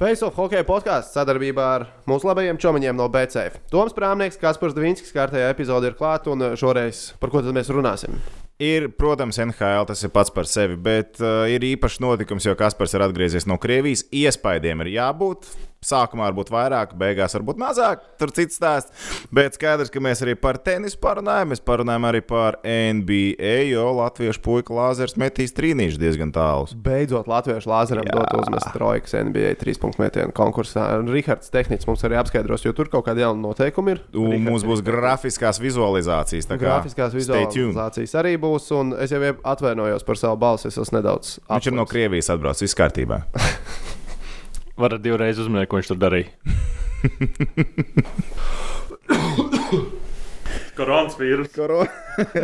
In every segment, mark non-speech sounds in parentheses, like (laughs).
Face of Hockey podkāsts sadarbībā ar mūsu labajiem čomiņiem no BCF. Toms Prāmnieks, Kaspars Dvīnskis, kārtējā epizode ir klāta, un šoreiz par ko tad mēs runāsim? Ir, protams, NHL tas ir pats par sevi, bet uh, ir īpašs notikums, jo Kaspars ir atgriezies no Krievijas. Iespējām ir jābūt. Sākumā varbūt vairāk, beigās varbūt mazāk. Tur cits stāsts. Bet skaidrs, ka mēs arī par tenisu parunājam. Mēs parunājam arī par NBA, jo latviešu puika Lāzers metīs trīnīšu diezgan tālus. Beidzot, latviešu Lāzeram dot uzmest trojkas NBA 3.1 konkursā. Rihards Tehnicis mums arī apskaidros, jo tur kaut kādi jauni noteikumi ir. Un Rihards mums būs grafiskās vizualizācijas. Grafiskās vizualizācijas arī būs, un es jau atvainojos par savu balsi. Es esmu nedaudz Viņš ir no. Krievijas atbraucis, viss kārtībā. (laughs) Varat divreiz uzminēt, ko viņš tur darīja. (coughs) Koronas vīrus. Koro...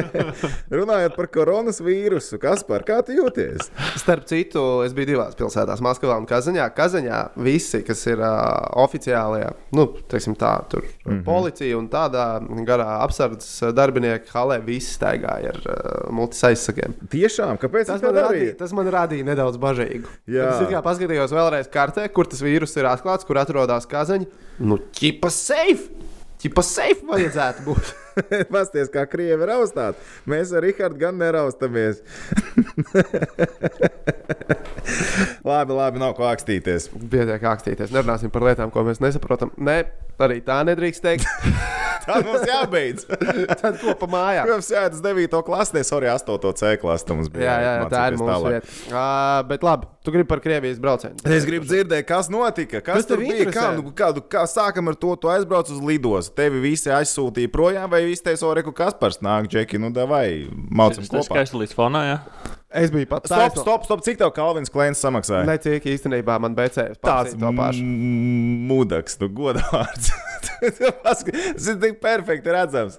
(laughs) Runājot par koronas vīrusu, kas par kā jūties? Starp citu, es biju divās pilsētās, Maskavā un Kazaņā. Kazaņā visi, kas ir uh, oficiālie, nu, teiksim tā, tur mm -hmm. policija un tādā garā apsardzes darbinieki halē, visi staigāja ar uh, multis aizsakiem. Tiešām, kāpēc Tas tas man, radīja, tas man radīja nedaudz bažīgu. Jā. Tad Es kā paskatījos vēlreiz kartē, kur tas vīrus ir atklāts, kur atrodas Kazaņa. Nu, ķipa safe! Ķipa safe vajadzētu būt. (laughs) (laughs) Pasties, kā krievi ir austāti. Mēs ar Rihardu gan neraustamies. (laughs) labi, labi, nav ko akstīties. Pietiek akstīties. Nerunāsim par lietām, ko mēs nesaprotam. Nē, arī tā nedrīkst teikt. (laughs) Tā mums jābeidz. Tad ko pa mājām? Pirms sēdes 9. klasē, arī 8. C klasē mums. Jā, jā, tā ir mūsu vieta. Uh, bet labi, tu gribi par Krievijas braucienu. Es gribu dzirdēt, kas notika. Kas, Kas tur bija? Kā, nu, kā, kā sākam ar to? Tu aizbrauc uz lidostu. Tevi visi aizsūtīja projām, vai visi teica, Oreku, kas par snāk, Džeki, nu, vai mācām Tas ir kopā. skaisti līdz fonā. Jā. Es biju pat Stop, stop, stop. Cik tev Kalvins Klēns samaksāja? Necik īstenībā man BCS Tāds to pašu. m- mudaks, nu, godvārds. (laughs) Tas ir tik perfekti redzams.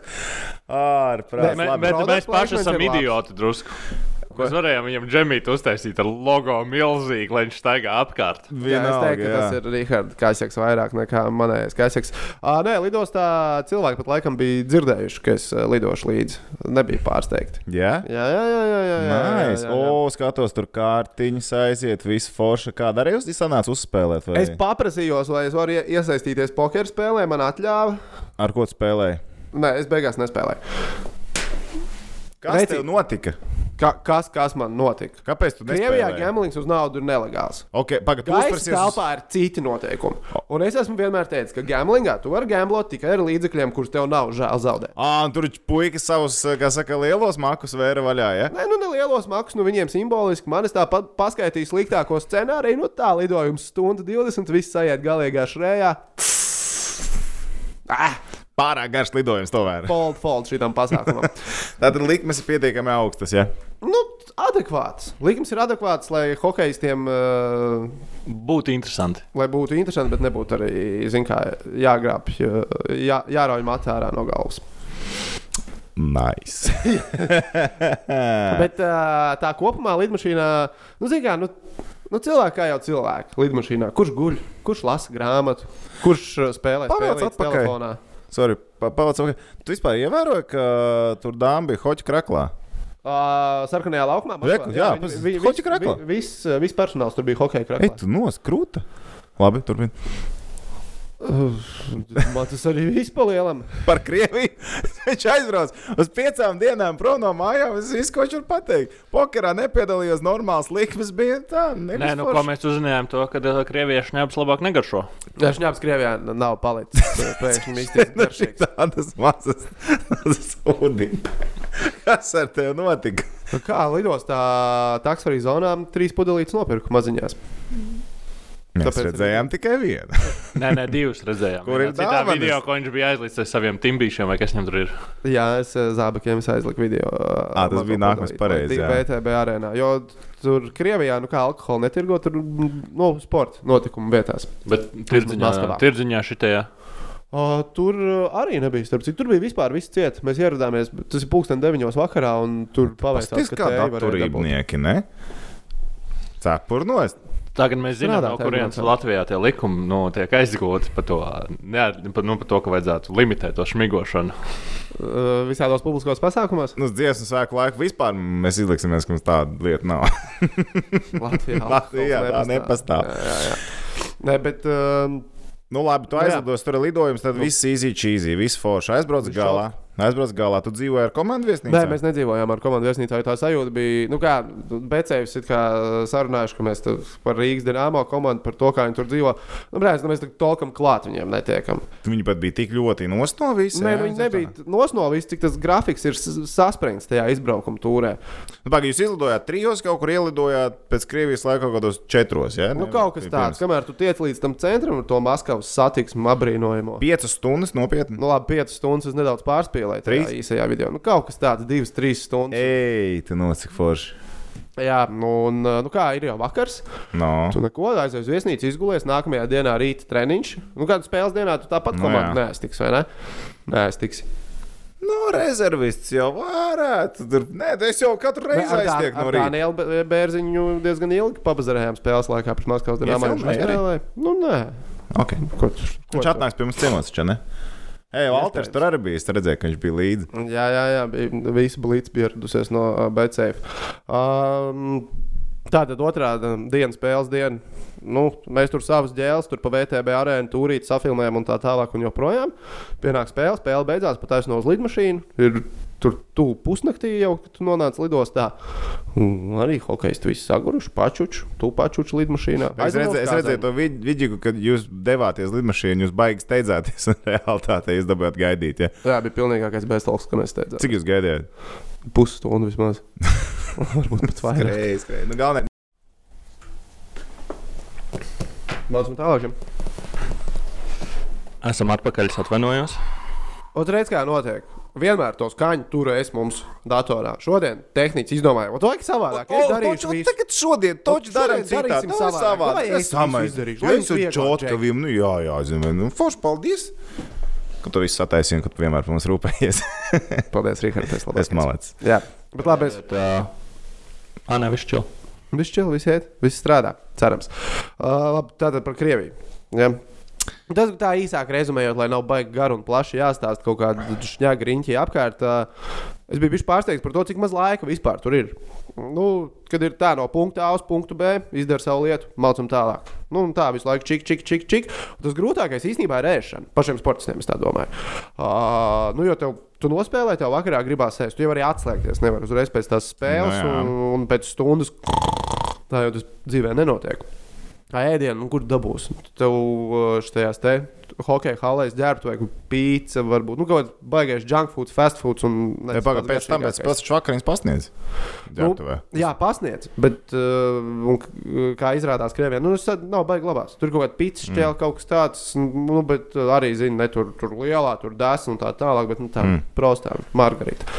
Product mēs paši esam idioti drusku. Mēs varējām viņam džemītu uztaisīt ar logo milzīgi, lai viņš staigā apkārt. Jā, es teiktu, ka jā. tas ir Rahards Kaiseks vairāk nekā manējais Kaiseks. Uh, nē, lidostā cilvēki pat laikam bija dzirdējuši, ka es lidošu līdzi. Nebija pārsteigti. Jā? Jā, jā, jā. jā, jā, jā, jā, Nice. jā, jā. O, skatos, tur kārtiņas aiziet, viss forša. Kāda arī jūs sanāca uzspēlēt? Vai? Es paprasījos, vai es varu ie- iesaistīties poker spēlē, man atļāva. Ar ko tu spēlēji? Nē, es beigās nespēlēju. Kas Reci- tev notika? Ka, kas, kas man notika? Kāpēc tu Krievijā gamblings uz naudu ir nelegāls. Okay, uz- telpā ir citi noteikumi. Un es esmu vienmēr teicis, ka gamblingā tu vari gamblot tikai ar līdzekļiem, kurus tev nav žēl zaudēt. Un tur puikas savus, kā saka, lielos makus vēra vaļā. Ja? Nē, nu nelielos maksas, nu viņiem simboliski. Man es tāpat paskaitīju sliktāko scenāriju. Nu tā lidojums stundu 20, viss aiziet galīgā šrējā. Ah, Pārāk garš lidojums to vēra. fold, fold šitam pasākumam. (laughs) Tātad likmes ir pietiekami augstas. Ja? nu, adekvāts. Likums ir adekvāts, lai hokeistiem uh, Būtu interesanti. lai būtu interesanti, bet nebūtu arī, kā, jāgrābj, jā, jārauj matā ārā no galvas. Nice. (laughs) Bet uh, tā kopumā lidmašīnā, nu, zin kā, nu, nu cilvēki kā jau cilvēki lidmašīnā. Kurš guļ, kurš lasa grāmatu, kurš uh, spēlē atpakaļ. telefonā. Sorry, pa, pavāc, okay. Tu vispār ievēroji, ka tur dāmas bija hoķa kraklā. Uh, sarkanajā laukumā. Reku, jā, viņi- pas- vi- hoķa vis- kraklā. vi- Viss vis personāls tur bija Ej, kraklā. tu noskrūta. Labi, turpini. Man tas arī viss palielam. Par Krieviju. (laughs) Viņš aizbrauc uz piecām dienām prom no mājām. Es visu, ko viņš var pateikt. Pokerā nepiedalījos, normāls likmes bija tā. Nē, nu, ko mēs uzzinājām, to, ka uh, krieviešu neapstrādāt labāk negaršo. Jā, šņāps Krievijā nav palicis. (laughs) Pēkšņi mīsties Nu, garšīgs. Tādas mazas, mazas ūdeni. (laughs) Kas ar tevi notika? Nu Kā lidostā taksvarī zonā trīs pudelītes nopirku maziņās. Mēs Tāpēc redzējām tikai vienu. (laughs) Nē, nē, divas redzējām. Kur ir dāvanas? video, ko viņš bija aizlicis ar saviem timbīšiem, vai kas viņam tur ir. Jā, es eh, zābakiem aizliku video. Ā, tas bija nākamais pareizi, jā. VTB arēnā. Jo tur Krievijā, nu kā alkoholu netirgo, tur no sporta notikumu vietās. Bet tirdziņā, tirdziņā šitajā. O, tur uh, arī nebija. Citu, tur bija vispār viss ciets. Mēs ieradāmies, tas ir pulksten deviņos vakarā, un tur paveicās, Tas ka kā tēju varēja dabūt. datorībnieki, ne? Cepurnos. Tagad mēs zinām, no kurienes. Latvijā tie likumi nu, tiek aizgūti par to, ne, par, nu, par to, ka vajadzētu limitēt to šmigošanu. Uh, visādos publiskos pasākumos. Nu, dziesmu svēku laiku vispār mēs izliksimies, ka mums tāda lieta nav. (laughs) Latvijā, Latvijā tā nepastāv. Jā, jā, jā. Nē, bet um, Nu, labi, tu Nu, aizlidos, tur ir lidojums, tad viss easy cheesy, viss forši. Aizbrauc galā. Aizbrauc galā. Tu dzīvoji ar komandu viesnīcā? Nē, mēs nedzīvojām ar komandu viesnīcā. Tā sajūta bija, nu, kā Becēvis ir sarunājuši, ka mēs par Rīgas dīnāmo komandu, par to, kā viņi tur dzīvo. Nu, brāl, nu, mēs tur tolkam klāt viņiem netiekam. Viņi pat bija tik ļoti nostovījuši. Nē, nu, viņi nebija nosnovis, cik tas grafiks ir saspringts tajā izbraukuma tūrē. Nu, Pagaidām, jūs izlidojāt trijos, kaut kur ielidojāt pēc Krievijas laika kaut kādos četros. Ja? Nu, kaut kas tāds, kamēr tu tiec līdz tam centram, ar to Maskavas satiksmu apbrīnojamo. Piecas stundas nopietni. Nu, labi, 5 stundas es nedaudz pārspīlēju. Tajā Trīs? īsajā video. Nu, kaut kas tāds, 2, 3 stundas. Ej, tu nosaki forši. Jā, nu, un, nu kā ir jau vakars. No. Tu neko aizies uz viesnīcu, izgulies nākamajā dienā rīta treniņš. Nu, kādā spēles dienā tu tāpat Nu, komandā neaiztiks, vai ne? Neaiztiks. Nu, rezervists jau varētu. Tur, nē, es jau katru reizi aiztieku no rīta. Danielu Bērziņu diezgan ilgi pabazarējām spēles laikā pirms Maskavas dīnāmā. Iefilmēji arī? Nu, nē. Okay. Ko ko Viņš atnāks pie mums ciemos, čia ne? Ej, Walters tur arī bija. Es redzēju, ka viņš bija līdzi. Jā, jā, jā bija visi blīds pieradusies no uh, BCF. Um, tā tad otrā dienas spēles diena. Nu, mēs tur savas ģēles, tur pa VTB arēnu tūrīt, safilmējam un tā tālāk un joprojām. Pienāk spēle, spēle beidzās, pat aizsno uz lidmašīnu. Ir tur tuvu pusnaktī jau, tu nonāc lidostā. Un arī hokeisti visi saguruši, pačuči, tu pačuči lidmašīnā. Es redzēju, es redzēju to vid- video, kad jūs devāties lidmašīnā, jūs baigi steidzāties, un (laughs) realitātē jūs dabūjāt gaidīt. Ja? Jā, bija pilnīgākais beztalks, ko mēs teicām. Cik jūs gaidījāt? Pusstundu vismaz. (laughs) Varbūt pat vairāk. Skrēja, skrēja. Nu, galvenais. Mācām tālāk. Esam atpakaļ, es atvainojos. Otrreiz kā notiek. Vienmēr to skaņu turēs mums datorā. Šodien tehniski izdomāja, ka vajag savādāk. Es darīšu visu. Tagad šodien toķi darām šodien darīsim citādi. savādāk. savādāk. Vai es visu izdarīšu? Es vieglāk, čotkaviem, nu jā, jā, zinu, nu, forši, paldies. Ka tu viss sataisīji, un ka tu vienmēr par mums rūpējies. (laughs) Paldies, Rīgārd. Es Es malec. Jā, bet labi. Es... Tā. Ā, nē, viss čil. Viss čili, viss iet, viss strādā. Cerams. Uh, labi, tātad par Krieviju. Ja. Tas tā īsāk rezumējot, lai nav baigi garu un plaši jāstāsta kaut kāda šņaga riņķī apkārt. Es biju pārsteigts par to, cik maz laika vispār tur ir. Nu, kad ir tā no punkta A uz punktu B, izdara savu lietu, mācām tālāk. Nu, tā visu laiku čik, čik, čik, čik. Un tas grūtākais īstenībā ir ēšana. Pašiem sportistiem es tā domāju. Uh, nu, jo tev, tu nospēlēji, tev vakarā gribās ēst. Tu jau vari atslēgties. Nevar uzreiz pēc tās spēles, Nu, jā. un, un pēc stundas tā jau tas dzīvē nenotiek. Kā ēdienu, nu, kur dabūs? Tev uh, šajās te hokeja halēs ģērbtu, vai pīci, varbūt nu, kaut kāds baigais junk food, fast food. Un, Ja pagaid, pēc tam pēc spēles vakariņas pasniedz. Nu, Ģērbtuvē. jā, pasniedz, bet uh, un, kā izrādās, Krievijā nu, tas nav baigi labās. Tur kaut kāda pizza šķēle, mm. kaut kas tāds, nu, bet uh, arī, zini, ne tur, tur lielā, tur dēsna un tā tālāk, bet nu, tā mm. prostā margarita.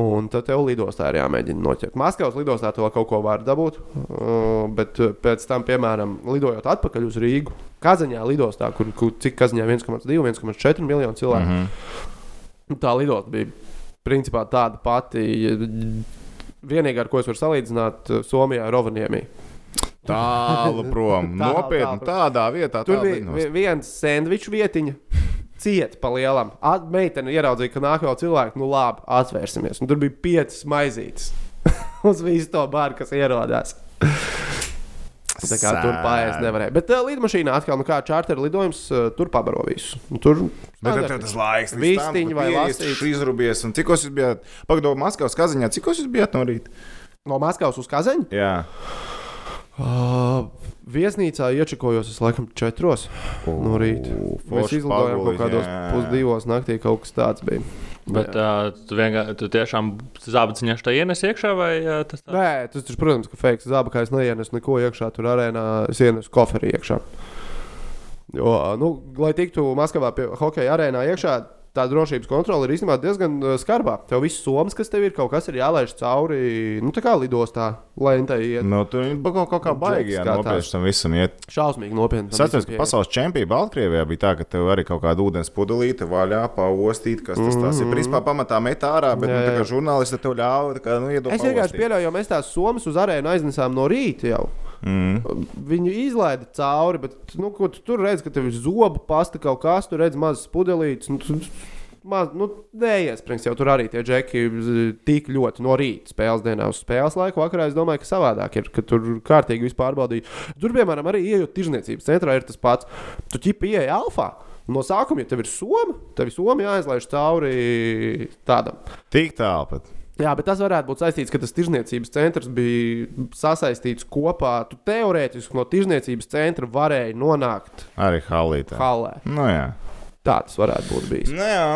Un tad tev lidostā ir jāmēģina noķert. Maskavas lidostā to kaut ko var dabūt, uh, bet uh, pēc tam, piemēram, lidojot atpakaļ uz Rīgu, Kazaņā lidostā, kur, kur cik Kazaņā 1,2, 1,4 miljonu cilvēku. Mm -hmm. Tā lidosta bija principā tāda pati. Vienīgā, ar ko es varu salīdzināt, eh, Somijā ir Rovaniemī. Tālu (laughs) prom. Tālu, Nopietni, tālu. tādā vietā. Tur bija lidnost. vi- viens sandviču vietiņa. Ciet pa lielam. At- Meitene ieraudzīja, ka nāk vēl cilvēki. Nu, labi, atvērsimies. Un tur bija piecas maizītes (laughs) uz visu to bāru, kas ierodās. Tā kā tur pārējais nevarēja. Bet uh, lidmašīnā atkal, nu kā čārter lidojums, uh, tur pabaro visu. Nu, tur Bet tev tas laiks, Vistiņi vai lasīts? izrubies. Un cikos jūs bijāt? Pagaidām, Maskavas kaziņā, cikos jūs bijāt no rīta? no Maskavas uz Kazaņu. Jā. Uh, viesnīcā iečakojos, es laikam, četros no rīta. Mēs izlidojām kaut kādos jā. pusdivos naktī, kaut kas tāds bija. Bet uh, tu, viengā, tu tiešām zābaciņā tā ienes iekšā vai uh, tas tā? Nē, tas, tas protams, ka fake zāba, kā es neienesu neko iekšā, tur arēnā es ienesu koferi iekšā. Jo, nu, lai tiktu Maskavā pie hokeja arēnā iekšā, tā drošības kontrole ir īstenībā diezgan uh, skarbā. Tev viss somas, kas tev ir, kaut kas ir jālaiž cauri, nu, tā kā lidostā, lai tā iet. Nu, tur viņi kaut, kaut kā baigi nopietni tam visam iet. Šausmīgi nopietni. visam ka pasaules čempionā Baltkrievijā bija tā, ka tev arī kaut kāda ūdens pudelīte vaļā, paostīt, kas tas, tas ir. Principā pamatā met ārā, bet Jā, nu, jā. žurnālisti tev kā, nu, iedod Es vienkārši pieļauju, jo mēs tās somas uz arēnu aiznesām no rīta jau. Mm. Viņu izlaida cauri, bet nu, tu tur redz, ka tev ir zobu pasta kaut kas, tur redz mazas pudelītes. Nu, tu, Maz, nu, neiesprings jau tur arī tie džeki tik ļoti no rīta spēles dienā uz spēles laiku. Vakarā es domāju, ka savādāk ir, ka tur kārtīgi viss pārbaudīja. Tur, piemēram, arī ieejot tirzniecības centrā, ir tas pats. Tu ķipi ieej alfā. No sākuma, ja tev ir soma, tev ir soma jāizlaiž cauri tādam. Tik tālu pat. Jā, bet tas varētu būt saistīts, ka tas tirzniecības centrs bija sasaistīts kopā. Tu teorētiski no tirzniecības centra varēji nonākt Arī halītā. halē. Nu, jā. Tā tas varētu būt bijis. Nu, jā.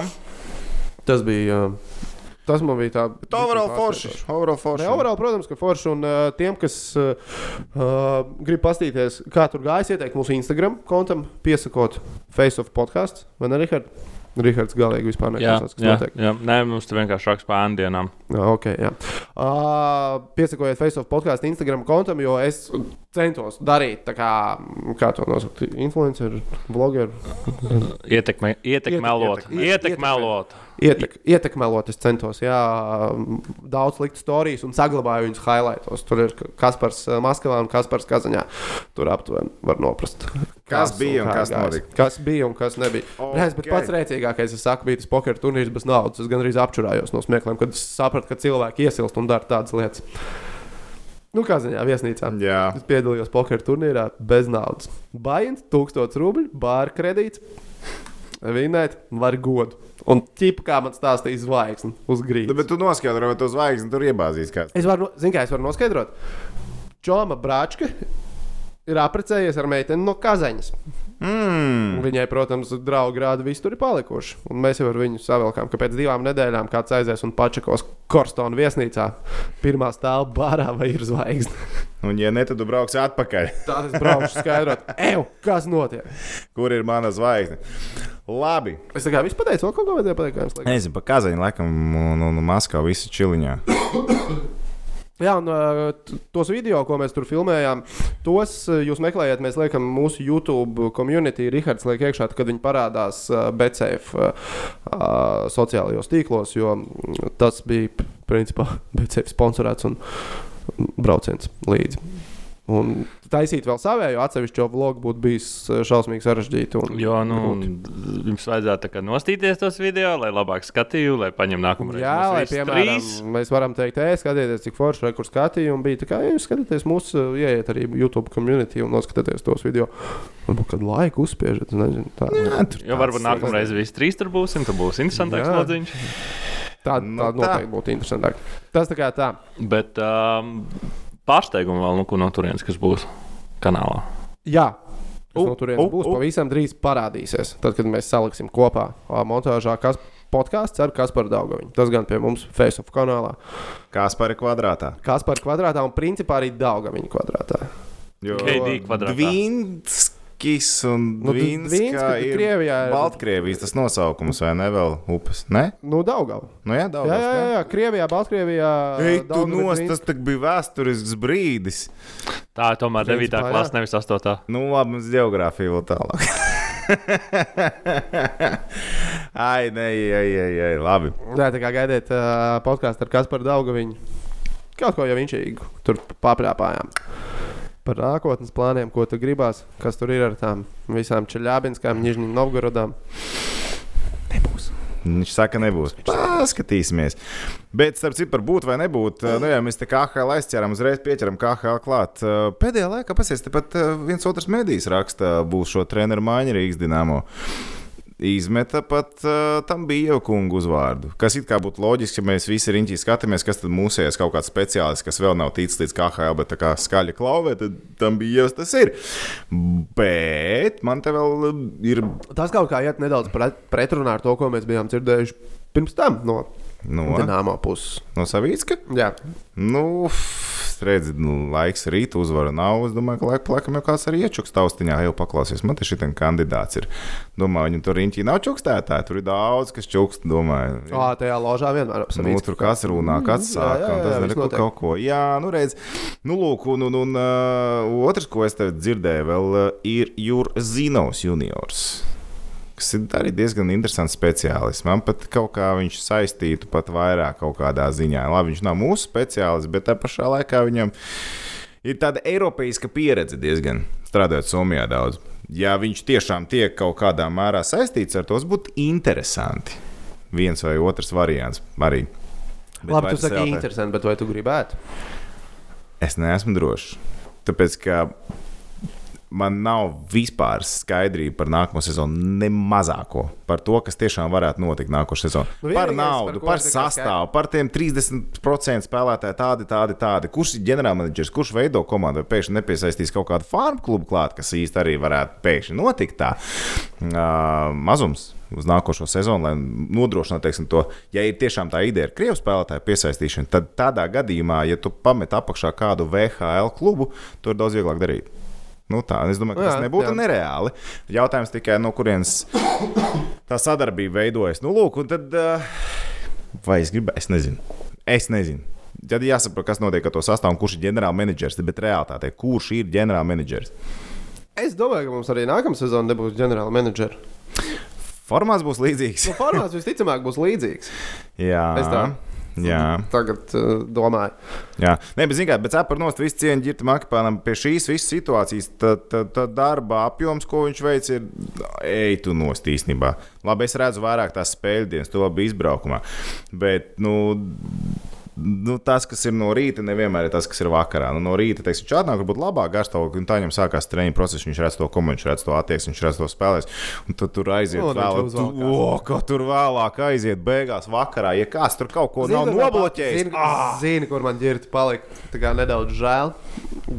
Tas bija. uh, Tas man bija tā. Bet overall forši. Overall forši. Ne, overall, protams, ka forši. Un uh, tiem, kas uh, uh, grib paskatīties, kā tur gājas, ieteikt mūsu Instagram kontam, piesakot Face of podkāstu. Vai ne, Rihard? Rihards galīgi vispār neklausās, kas jā, notiek. jā. Nē, mums tur vienkārši raksts par ēndienām. Jā, ok. Jā. Uh, piesakojiet Facebook podkāstu Instagram kontam, jo es centos darīt kā, kā to nosaukt, influenceru, blogeru. Ietekme, ietekmelot. ietekme- Ietekmelot. Ietek, ietekmelot, es centos, jā, daudz likt stāstus un saglabāju viņus highlightos. Tur ir Kaspars uh, Maskavā un Kaspars Kazaņā. Tur aptuveni var noprast. Kas un bija un kā kas notika. Kas bija un kas nebija. Okay. Reiz, bet pats rēcīgākais, es saku, bija tas poker turnīrs bez naudas. Es gandrīz apčurājos no smiekliem, kad sapratu, ka cilvēki iesilst un dara tādas lietas. Nu, kā ziņā, viesnīcā. Jā. Es piedalījos poker turnīrā bez naudas. Bains, 1000 rubļu, bāra kredīts. Vinēt, var godu. Un ķipa, kā man stāstīja zvaigznes uz Nu, grīdas. Bet tu noskaidro, vai tu zvaigzni tur iebāzīs kāds. Es varu, zinu, kā es varu noskaidrot. Čoma Brāčka ir apprecējies ar meiteni no Kazaņas. Mm. Viņai, protams, draugi rāda, viss tur ir palikuši. Un mēs jau ar viņu savilkām, ka pēc divām nedēļām kāds aizies un pačakos Korstona viesnīcā. Pirmā stāvā bārā vai ir zvaigzne. (laughs) Un, ja ne, tad tu brauksi atpakaļ. (laughs) Tad es braukšu skaidrot, Ew, kas notiek. Kur ir mana zvaigzne? Labi. Es tā kā vispār pateicu, vēl kaut ko vajadzēja pateikt. liekas? Nezinu, pa Kazaņu, laikam, un, un Maskavā visi čiliņā. (coughs) Jā, un t- tos video, ko mēs tur filmējām, tos uh, jūs meklējat. Mēs liekam mūsu YouTube community. Rihards liek iekšā, kad viņi parādās uh, BCF sociālajos tīklos, jo mm, tas bija principā (laughs) BCF sponsorēts un un brauciens līdzi. Un taisīt vēl savēju atsevišķo vlogu būtu bijis uh, šausmīgi sarežģīti. Un, Jo, nu, grūti. jums vajadzētu tā kā nostīties tos video, lai labāk skatītu, lai paņemtu nākamo reizi. Jā, lai piemēram trīs. mēs varam teikt, ej, skatieties, cik forši ir, kur skatījumi bija. Tā kā ja jūs skatāties mūsu, ieiet arī YouTube community un noskatieties tos video. Varbūt kādu laiku uzspiežat, nezinu. Tā, Jā, tur Jo varbūt nākamā reize visi trīs tur būsim, tad būs interesantāks lodziņš. tā, Nu, tā tā. noteikti būtu interesantāk. Tas tā kā tā. Bet um, pārsteigumu vēl nu, ko no turienes, kas būs kanālā. Jā. Tas U, no turienes u, būs. u. Pavisam drīz parādīsies. Tad, kad mēs saliksim kopā montāžā, kas podkāsts ar Kasparu Daugaviņu. Tas gan pie mums Facebook kanālā. Kaspari kvadrātā. Kaspar kvadrātā un principā arī Daugaviņu kvadrātā. Jo KD Dvinskis un Nu, Dvinska ir Krievijā ir- Baltkrievijas tas nosaukums, vai ne vēl upes? Ne? Nu, Daugavu. Nu jā, daudz. Jā, jā, jā, jā. Krievijā, Baltkrievijā. Ej, tu Daugava, nos, tas tak bija vēsturisks brīdis. Tā ir tomēr 9. Principā, jā. klase, nevis 8. Nu, labi, mums geogrāfija vēl tālāk. (laughs) ai, nē, ai, ai, ai, labi. Jā, tā kā gaidiet uh, podkāstu ar Kasparu Daugaviņu. Kaut ko jau viņš tur paprāpājām. Par nākotnes plāniem, ko tu gribās, kas tur ir ar tām visām čeļābinskām, Nižņiem Novgorodām. Nebūs. Viņš saka, nebūs. Paskatīsimies. Bet, starp citu, par būt vai nebūt, nu, jā, mēs te kā HL aizķeram, uzreiz pieķeram KHL klāt. Uh, Pēdējā laikā, pasies, tepat uh, viens otrs medijs raksta, būs šo treneru maiņu Rīgas Dienāmo. Izmeta pat uh, tam bija jau kungu uzvārdu. Kas it kā būtu loģiski, ja mēs visi riņķī skatāmies, kas tad mūsējais kaut kāds speciālists, kas vēl nav ticis līdz KHL, bet tā kā skaļa klauvē, tad tam bija jau tas ir. Bet man te vēl ir Tas kaut kā iet nedaudz pret, pretrunā ar to, ko mēs bijām dzirdējuši pirms tam no no, Dienāmo puses. no Savīcka. Jā, Nu, redziet, nu, laiks rīta uzvara nav. Es domāju, ka laika pa laikam jau kāds arī iečuks taustiņā, jau paklausies. Man te šī kandidāts ir. Domāju, viņam tur riņķī nav čukstētāji. Tur ir daudz, kas čukst. Domāju, Ā, tajā ložā vienmēr Nu, apsvērts. tur kāds runā, kāds Jā, saka, jā, un tas jā, ir kaut, kaut ko. Jā, nu redz, nu lūk, un, un, un uh, otrs, ko es tev dzirdēju, vēl uh, ir Jurzinovs juniors. Kas ir arī diezgan interesants speciālists. Man pat kaut kā viņš saistītu pat vairāk kaut kādā ziņā. Labi, viņš nav mūsu speciālists, bet tā pašā laikā viņam ir tāda eiropeiska pieredze diezgan strādājot Somijā daudz. Ja viņš tiešām tiek kaut kādā mērā saistīts ar to, būtu interesanti. Viens vai otrs variants arī. Bet Labi, tu saki, jautā- interesanti, bet vai tu gribētu? Es neesmu drošs. Tāpēc, ka man nav vispār skaidrība par nākamo sezonu, ne mazāko. Par to, kas tiešām varētu notikt nākošais sezonā. Nu, par naudu, par par sastāvu, par tiem 30% spēlētāju, tādi, tādi, tādi. Kurš ir ģenerālmenedžers, kurš veido komandu, vai pēkšņi nepiesaistīs kaut kādu farmu klubu klāt, kas īsti arī varētu pēkšņi notikt tā. Uh, mazums. Uz nākošo sezonu, lai nodrošinātu teiksim, to, ja ir tiešām tā ideja ar krievu spēlētāju piesaistīšanu, tad tādā gadījumā, ja tu pamet apakšā kādu VHL klubu, to ir daudz vieglāk darīt. Nu, tā, es domāju, ka tas Jā, nebūtu jā. nereāli. Jautājums tikai, no kurienes tā sadarbība veidojas. Nu, lūk, tad, vai es gribēju, es nezinu. Es nezinu. Tad jāsaprot, kas notiek ar to sastāvu, un kurš ir ģenerālmenedžers. Bet realitātē, kurš ir ģenerālmenedžers? Es domāju, ka mums arī nākamā sezona nebūs ģenerāla menedžera. Formāts būs līdzīgs. Nu, formāts visticamāk būs līdzīgs. (laughs) Jā, Es tā. Jā. Tagad uh, domāju. Jā, Nē, bet, zināmā mērā, nost visu cieņu ģirta Makapēnam pie šīs visas situācijas. Tad tā, tā darba apjoms, ko viņš veic, ir ej tu nost īstenībā. Labi, es redzu vairāk tās spēļu dienas, to bija izbraukumā. Bet, nu. Nu, tas, kas ir no rīta, nevienmēr ir tas, kas ir vakarā. Nu, no rīta, teiksim, čātnāk, varbūt labāk garstāvokļi, un tā viņam sākās treniņa process. Viņš redz to komandu, viņš redz to attieksmi, viņš redz to spēlēs. Un tad tur aiziet Un viņš vēl, tu, o, ko tur vēlāk aiziet, beigās vakarā. Ja kāds tur kaut ko Zini, nav nobloķējis, Zini, ah! zini, kur man ģirta palika. Tā kā nedaudz žēl.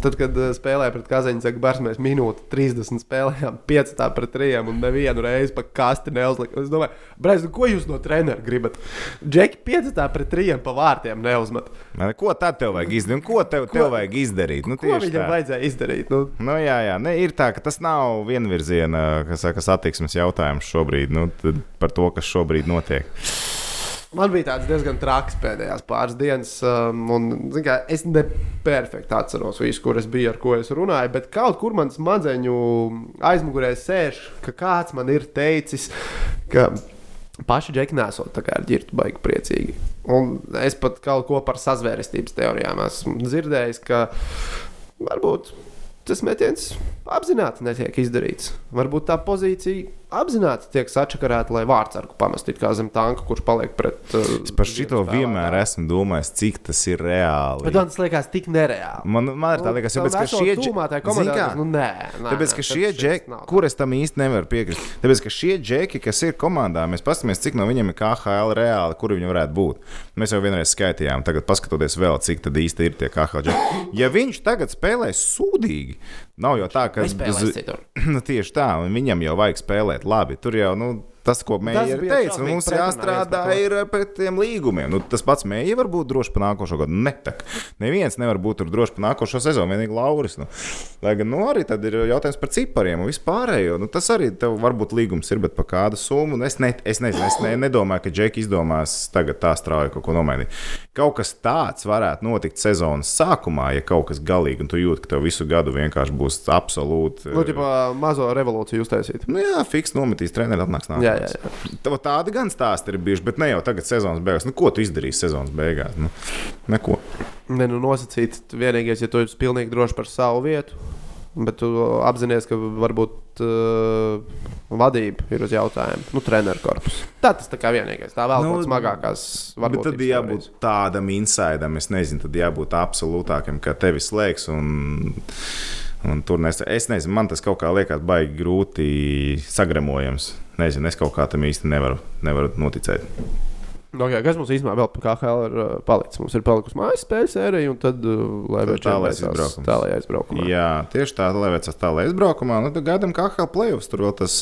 Tad, kad uh, spēlēja pret Kazaņu, saka, Bārs, mēs minūti 30 spēlējām (laughs) 5 pret 3 un nevienu reizi pa kasti neuzlika. Es domāju, Brēc, nu, ko jūs no treneru gribat? Džeki 5 pret 3 pa vārtiem neuzmet. Ne, Ko tad tev vajag izdarīt? Ko tev, ko? tev vajag izdarīt? Nu, Ko viņam tā. vajadzēja izdarīt? Nu, Nu, jā, jā. Ne, ir tā, ka tas nav vienvirziena kas, saka, satiksmes jautājums šobrīd nu, par to, kas šobrīd notiek. Man bija tāds diezgan traks pēdējās pāris dienas, um, un kā, es neperfekti atceros visu, kur es biju, ar ko es runāju. Bet kaut kur man smadzeņu aizmugurē sēž, ka kāds man ir teicis, ka paši džeki nesot tā kā ar ģirtu baigi priecīgi. Un es pat kaut ko par sazvērestības teorijām esmu dzirdējis, ka varbūt tas metiens apzināti netiek izdarīts. Varbūt tā pozīcija apzināti tiek sačakarēta, lai vārdsargu pamestu zem tanka, kurš paliek pret. Uh, Es par šito vienmēr esmu domājis, cik tas ir reāli. Bet man tas liekas tik nereāli. Man, man ir tā liekas, tāpēc, ka šie kā? nu, nē, nē, Tāpēc, ka šie tā. kur es tam īsti nevaru piekrist, tāpēc, ka šie džeki, kas ir komandā, mēs paskatāmies, cik no viņiem ir KHL reāli, kur viņi varētu būt. Mēs jau vienreiz skaitījām, tagad paskatoties vēl, cik tad īsti ir tie KHL džeki. Ja viņš tagad spēlēs sūdīgi, nav jau tā, ka Nespēlēs citur. (clears throat) nu, tieši tā, un viņam jau vajag spēlēt labi. Tur jau, nu, tas, ko bija teica, šausmīgi mums jāstrādā ir pret tiem līgumiem. Nu, tas pats Mēģis var būt drošs par nākošo gadu. Netak. Neviens nevar būt tur drošs par nākošo sezonu, vienīgi Lauris. Nu. Lai gan, nu, arī tad ir jautājums par cipariem un vispārējo. Nu, tas arī tev varbūt līgums ir, bet par kādu summu. Nu, es, ne, es, nezinu, es ne, nedomāju, ka Džeki izdomās tagad tā strauji kaut ko nomainīt. Kaut kas tāds varētu notikt sezonas sākumā, ja kaut kas galīgi, un tu jūti, ka tev visu gadu vienkārši būs absolūti. Nu, tipā, mazo revolūciju uztaisīt. Nu, jā, fiks nometīs, treneris atnāks nākamā. Jā, jā, jā. Tādi gan stāsti ir bijuši, bet ne jau tagad sezonas beigās. Nu, ko tu izdarīsi sezonas beigās? Nu, neko. Ne, nu, nosacīt, vienīgais, ja tu esi pilnīgi drošs par savu vietu, bet tu apzinājies, ka varbūt uh, vadība ir uz jautājumu. Nu, treneru korpusu. Tā tas tā kā vienīgais. Tā vēl Nu, nu, smagākās Bet varbūt. tad jābūt tādam insidam, es nezinu, tad jābūt absolūtākam, ka tevi slēgs. Un tur nes, es nezinu, man tas kaut kā liekas baigi grūti sagremojams. Nezinu, es kaut kā tam īsti nevaru, nevaru noticēt. Okay, kas mums īstenībā vēl par KHL ir uh, palicis? Mums ir palikusi mājas spēļu sērija, un tad uh, vēl tālais čempions izbraukums. Tālāk aizbraukumā. Jā, tieši tā, lai veicās tālāk izbraukumā. Nu, tad gaidām KHL playoffs. Tur vēl tas,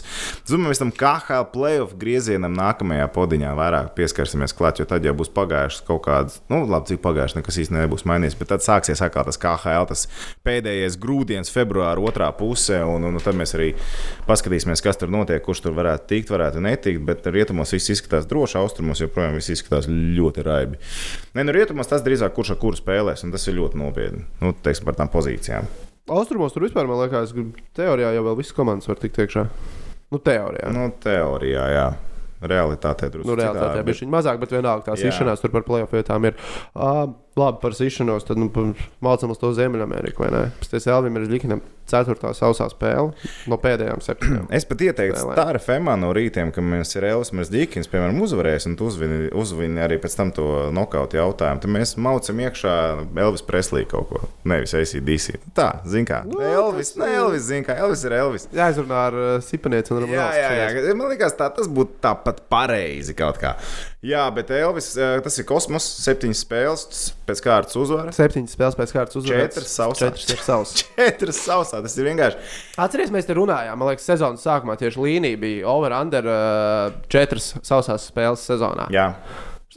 mēs tam KHL playoff griezienam nākamajā podiņā vairāk pieskarsimies klāt, jo tad jau būs pagājušas kaut kādas, nu, labi, cik pagājušas, nekas īsti nebūs mainījies. Bet tad sāksies atkal tas KHL, tas pēdējais grūdienis, februāra otrā pusē, un, un, un tad mēs arī paskatīsimies, kas tur notiek, kurš tur varētu tikt, varētu netikt. Bet rietumos viss izskatās droši, austrumos joprojām viss izskatās ļoti raibi. Nē, nu, rietumos tas drīzāk kurš ar kuru spēlēs, un tas ir ļoti nopietni. Nu, teiksim, par tām pozīcijām. Austrumos tur vispār, man liekas, ka teorijā jau visas komandas var tikt iekšā. Nu, teorijā. Nu, teorijā, jā. Realitātē drusku nu realitātē citādi, bija viņa mazāk, bet vienalga tās izšanās tur par playoff vietām ir. Uh, labi par sišanos, tad nu, mācām uz to Ziemeļameriku. Pēc tam Elvim ir Likinam ceturtā sausā spēle no pēdējām septiņām. Es pat ieteiktu, Spēlē. tā ir FMā no rītiem, ka mēs ir Elvis Mērsdīkins, piemēram, uzvarējis un uzvini, uzvini arī pēc tam to nokautu jautājumu. Tad mēs maucam iekšā Elvis Preslī kaut ko, nevis ACDC. Tā, zin kā. Nu, Elvis, ne Elvis, zin kā. Elvis ir Elvis. Jāizrunā ar uh, Sipanieci un Jā, jā, jā. Man liekas, tā, tas būtu tāpat pareizi kaut kā. Jā, bet Elvis, eh, tas ir kosmos, septiņas spēles pēc kārtas uzvara. Septiņas spēles pēc kārtas uzvarētas. Četras sausās. Četras ir savas. (laughs) Četras sausā, tas ir vienkārši. Atcerieties, mēs te runājām. Man liekas, sezonas sākumā tieši līnija bija over-under uh, četras sausās spēles sezonā. Jā.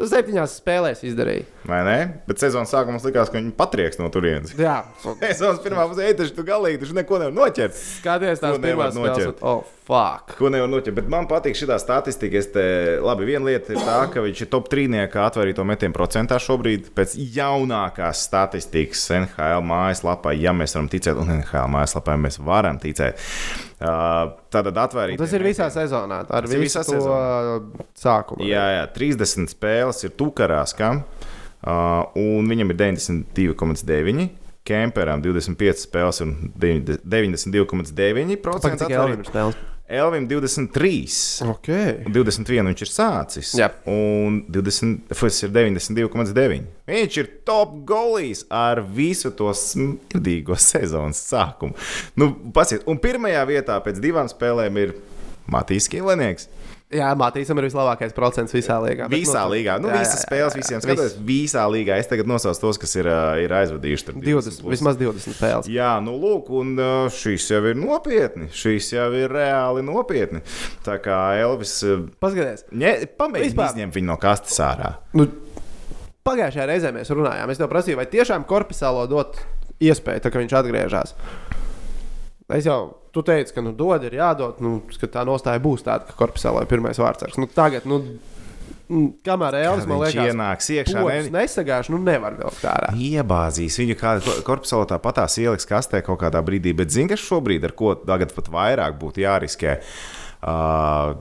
Tas septiņās spēlēs izdarīja. Vai ne? Bet sezonas sākumā mums likās, ka viņi patrieks no turienes. Jā, (laughs) Sezonas pirmā pusē, ej, taču tu galīgi, taču neko nevar noķert. skaties tās pirmās spēles. noķert. Oh, fuck. Ko nevar noķert, bet man patīk šī statistika. Es te, labi, viena lieta ir tā, ka viņš ir top trīniekā atvērto metienu procentā šobrīd pēc jaunākās statistikas NHL mājaslapā, ja mēs varam ticēt, un NHL mājaslapā ja mēs varam ticēt. Uh, Tātad atvērīt. Un Tas ir visā sezonā. Tā ir Tas ir visā sezonā. Sākumā. Jā, jā, 30 spēles ir Tukarās, kam, uh, un viņam ir 92,9. Kemperam 25 spēles un 92,9%. Pagaid, cik Elvim ir spēles? Elvim 23. Ok. Un 21 viņš ir sācis. Jā. Un 20, tas ir 92,9. Viņš ir top golīs ar visu to smirdīgo sezonas sākumu. Nu, pasiet, un pirmajā vietā pēc divām spēlēm ir Matīs Kilenieks. Jā, Matīsam ir vislabākais procents visā līgā. Visā nu, līgā. Nu, jā, visas jā, spēles jā, visiem jā. skatos. Visā līgā. Es tagad nosaucu tos, kas ir, ir aizvadījuši. tur 20, plus. vismaz 20 spēles. Jā, nu, lūk, un šīs jau ir nopietni. Šīs jau ir reāli nopietni. Tā kā Elvis. Paskaties, pamēģini izņemt viņu no kastes ārā. nu, pagājušajā reizē mēs runājām. Es tev prasīju, vai tiešām korpusālo dot iespēju, tā, ka viņš atgriežas. Es jau, tu teici, ka nu, dod, ir jādod, nu, ka tā nostāja būs tāda, ka korpusālo ir pirmais vārds. Nu, tagad, nu, kamēr Elvis man liekas, ienāks iekšā, ne- nesagāž, nu nevar vēl tā ārā. Iebāzīs viņu kādā korpusā, tāpatās ieliks kastē kaut kādā brīdī. Bet zini, kas šobrīd ar ko tagad pat vairāk būtu jāriskē? Uh,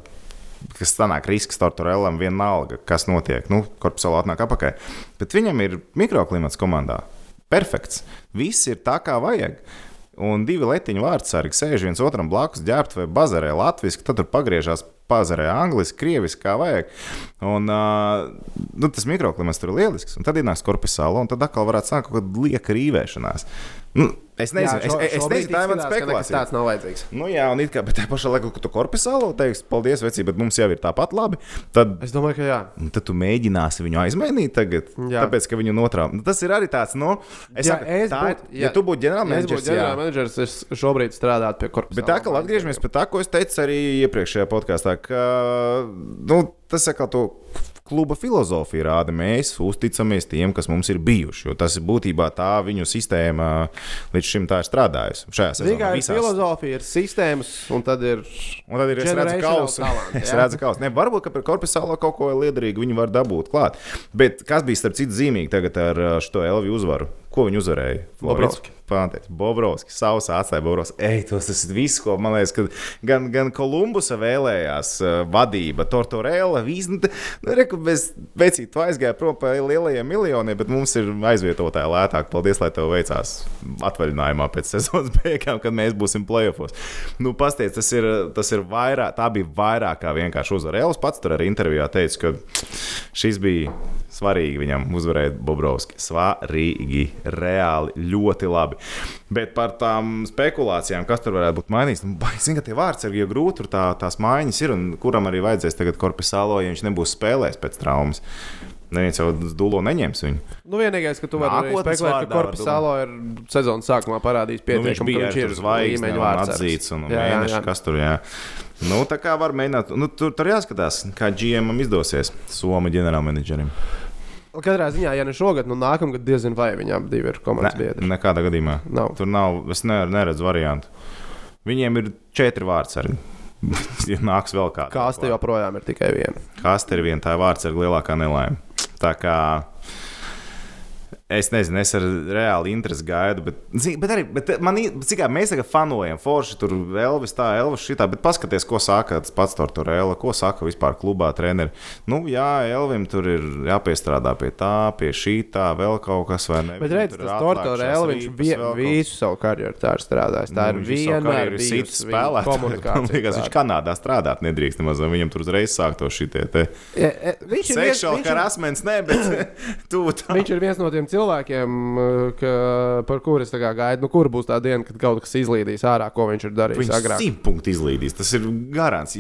kas sanāk risks Tortorellam vienalga, kas notiek. Nu, korpusā atnāk apakaļ. Bet viņam ir mikroklimats komandā. Perfekts. Viss ir tā, kā vajag. Un divi letiņu vārdsargi sēž viens otram blakus, ģērbta vai bazarē latviešu, tad tur pagriežās pazarē angliski, krieviski, kā vajag. Un, uh, nu, tas mikroklimats tur ir lielisks. Un tad ienāks korpusāla, un tad atkal varētu sākt kaut kāda lieka rīvēšanās. Nu, es nezinu, šo- es, es, nezinu, tā ir mana ka spekulācija. Tāds nav vajadzīgs. Nu, jā, un it kā, bet tajā pašā laikā, kad tu korpusālo teiksi, paldies, vecī, bet mums jau ir tāpat labi, tad, Es domāju, ka jā. tad tu mēģināsi viņu aizmainīt tagad. Jā. Tāpēc, ka viņu notrāp. Nu, tas ir arī tāds, nu, es Ja saku, es tā, būtu- ja, ja- tu būtu ģenerālmenedžers, jā. ģenerālmenedžers, es šobrīd strādātu pie korpusa. Bet tā kā atgriežamies pie tā, ko es teicu arī iepriekšējā podkāstā, ka nu, tas atkal to kluba filozofija rāda. Mēs uzticamies tiem, kas mums ir bijuši. Jo tas ir būtībā tā viņu sistēma līdz šim tā ir strādājusi. Šajā sezonā Tikai ir visās- filozofija, ir sistēmas, un tad ir. Un tad ir es redzu kausu. talent, (laughs) Es redzu kausu. Ne, varbūt, ka par korpusālo kaut ko liederīgu viņi var dabūt klāt. Bet kas bija starp citu zīmīgi tagad ar šo Elviju uzvaru? Ko viņi uzvarēja? Bobrovski. Pānteic, Bobrovski, Sausā atstāja Bobrovski. Tos tas ir viss, ko man liekas, ka gan, gan Kolumbusa vēlējās uh, vadība, Tortorella, vīz, nu, reku, bez, vecīt, tu aizgāji prom pa lielajiem miljoniem, bet mums ir aizvietotāji lētāk. Paldies, lai tev veicās atvaļinājumā pēc sezonas (laughs) beigām, kad mēs būsim playoffs. Nu, pasties, tas ir, tas ir vairāk, tā bija vairāk kā vienkārši uzvara. Elvis pats tur arī intervijā teica, ka šis bija svarīgi viņam uzvarēt Bobrovski. Svarīgi, reāli, ļoti labi. Bet par tām spekulācijām, kas tur varētu būt mainīts, nu, zinu, ka tie vārdsargi jau grūti tur tā, tās maiņas ir, un kuram arī vajadzēs tagad korpusālo, ja viņš nebūs spēlējis pēc traumas. Neviens jau dūlo neņems viņu. Nu, vienīgais, ka tu vari spekulēt, ka Korpus Salo ir sezonas sākumā parādījis Nu, pietiekami, bija ka viņš ir zvaigznes, atzīts, un Jā, jā, mēneši, jā. kas tur jā. Nu, tā kā var mēģināt, nu, tur, tur jāskatās, kā GM izdosies Somijas ģenerālmenedžerim. Katrā ziņā, ja ne šogad, nu nākamgad diezgan vai viņām divi ir komandas Ne, biedri. nekādā gadījumā. Nav. Tur nav, es ne, neredzu variantu. Viņiem ir četri vārdsargi. (laughs) Ja nāks vēl kāds. Kāsta joprojām ir tikai viena. Kāsta ir viena tā vārdsarga lielākā nelaime. Tā kā Es nezinu, es ar reāli interesi gaidu, bet, bet arī bet man, cik mēs tagad fanojam, forši tur Elvis, tā, Elvis šitā, bet paskaties, ko saka tas pats Tortorella, ko saka vispār klubā treneri. Nu, jā, Elvim tur ir jāpiestrādā pie tā, pie šī tā, vēl kaut kas, vai ne? Bet redz, tas Tortorella, viņš vie, visu savu karjeru tā ir strādājis. Tā Nu, ir karjeru ir viņa spēlētājs. (laughs) Man liekas, viņš. Kanādā strādāt nedrīkst nemaz, viņam tur uzreiz sāk to šitie te E, e, Viņš ir viens- seksuāli viņš ir- harassments, ne, bet (coughs) tu tā. Viņš ir viens no tiem cilvēkiem, uh, ka, par kuriem es gaidu, nu, kur būs tā diena, kad kaut kas izlīdīs ārā, ko viņš ir darījis Viņš agrāk. simt punktu izlīdīs. Tas ir garants.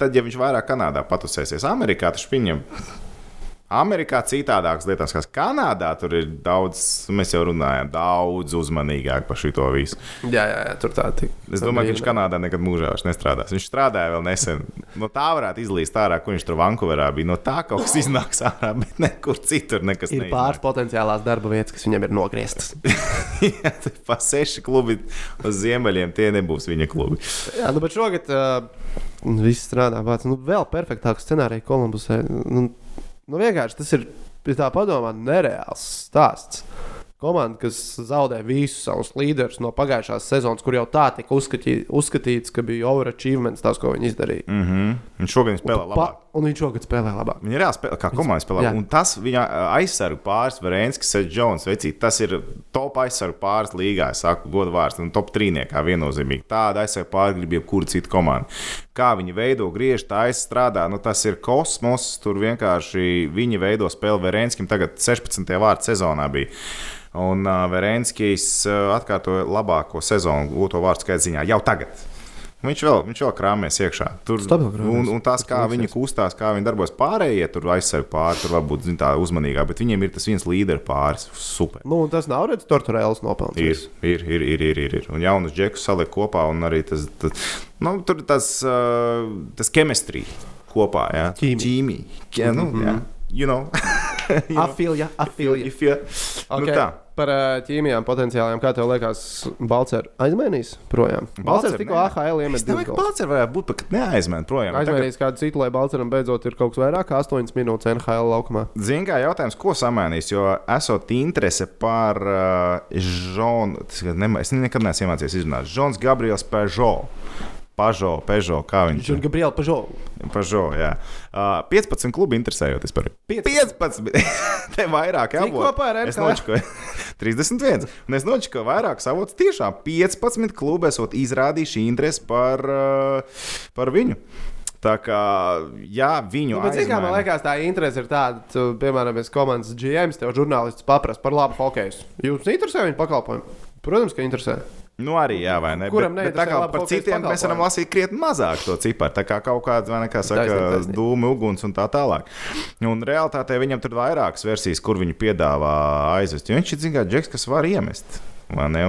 Tad, ja viņš vairāk Kanādā patusēsies, Amerikā tas viņam. Amerikā citādākas lietas, kas Kanādā tur ir daudz, mēs jau runājam, daudz uzmanīgāk par šo visu. Jā, jā, jā tur tā tik. Es domāju, ka viņš Kanādā nekad mūžā vairs nestrādās. Viņš strādāja vēl nesen. No tā varētu izlīst ārā, kur viņš tur Vankūverā bija. No tā kaut kas iznāks ārā, bet nekur citur nekas Ir pāris potenciālās darba vietas, kas viņam ir nogrieztas. (laughs) Jā, pa seši klubi uz ziemeļiem tie nebūs viņa klubi. jā, nu, bet šogad uh, viss strādā pats. Nu, vēl perfektāks scenārijs Kolumbusē. Nu, nu, vienkārši tas ir, ja tā padomā, nereāls stāsts. Komanda, kas zaudē visus savus līderus no pagājušās sezonas, kur jau tā tika uzskatī, uzskatīts, ka bija overachievements tas, ko viņi izdarīja. Mm -hmm. Viņš šogad spēlē Pa, labāk. Un viņš šogad spēlē labāk. Viņa ir reāli spēlē, kā komanda spēlē. Jā. Un tas viņa aizsargu pāris, Varenskis, Jones, vecīt, tas ir top aizsargu pāris līgā. Es saku, godu vārds, un top trīniekā viennozīmīgi. Tāda aizsargu pāris grib jebkura cita komanda. Kā viņi veido, griež, tā aizstrādā, nu tas ir kosmos. Tur vienkārši viņi veido spēli Varenskim. Tagad 16. vārdu sezonā bija. Un uh, Varenskis uh, atkārtoja labāko sezonu, gūto vārdu skaita ziņā jau tagad. Viņš vēl, viņš vēl krāpēs iekšā. Tur, un, un tas, kā viņi kustās, kā viņi darbojas pārējie, tur aizsarg pāri, tur varbūt zin, tā uzmanīgāk, bet viņiem ir tas viens līderis pāris. Super. Nu, tas nav redzams, Torturēlis Ir, nopelnījis. ir, ir, ir, ir, ir, ir. Un jaunus džekus saliek kopā, un arī tas, tas, nu, tur tas, tas chemistry kopā. Jā, Ķīmija. Ķīmija. Ķē, nu, jā. You know. (laughs) You know. Afilja, afilja. If you... Okay. Nu, tā. Par uh, ķīmijām potenciālajām, kā tev liekas, Balčers aizmainīs projām? Balčers tikko. AHL Es iemet domāju, ka Balčers varētu būt pat neaizmēģināt projām. Tagad- Aizmainīs kādu citu, lai Balčūskam beidzot ir kaut kas vairāk, kā 8 minūtes NHL laukumā. Ziniet, kā jautājums, ko samainīs? Jo esot interese par uh, Žonu, ka nema- es nekad neesmu iemācījies izrunāt. Žons Gabriels Peugeot. Pažo, Peugeot, kā viņš Viņš ir Gabriela Pažo. Pažo, jā. Uh, 15 klubi interesējoties par 15. (laughs) Te vairāk Cik jābūt. kopā ar Es NHL? nočakoju 31. Un es nočakoju vairāk savots tiešām 15 klubi esot izrādījuši interesi par, uh, par viņu. Tā kā, jā, viņu Nu, kā man liekas, tā interese ir tāda, tu, piemēram, es komandas GM, tev žurnālists paprasta par labu hokeju. Jūs interesē viņa pakalpojumu? Protams, ka interesē. Nu, arī jā, vai ne? Kuram bet, bet tā kā par citiem mēs varam lasīt krietni mazāk to ciparu. Tā kā kaut kāda, vai ne, kā saka, dūma, uguns un tā tālāk. Un realitātē viņam tur ir vairākas versijas, kur viņi piedāvā aizvest. Jo viņš ir zināms, džeks, kas var iemest.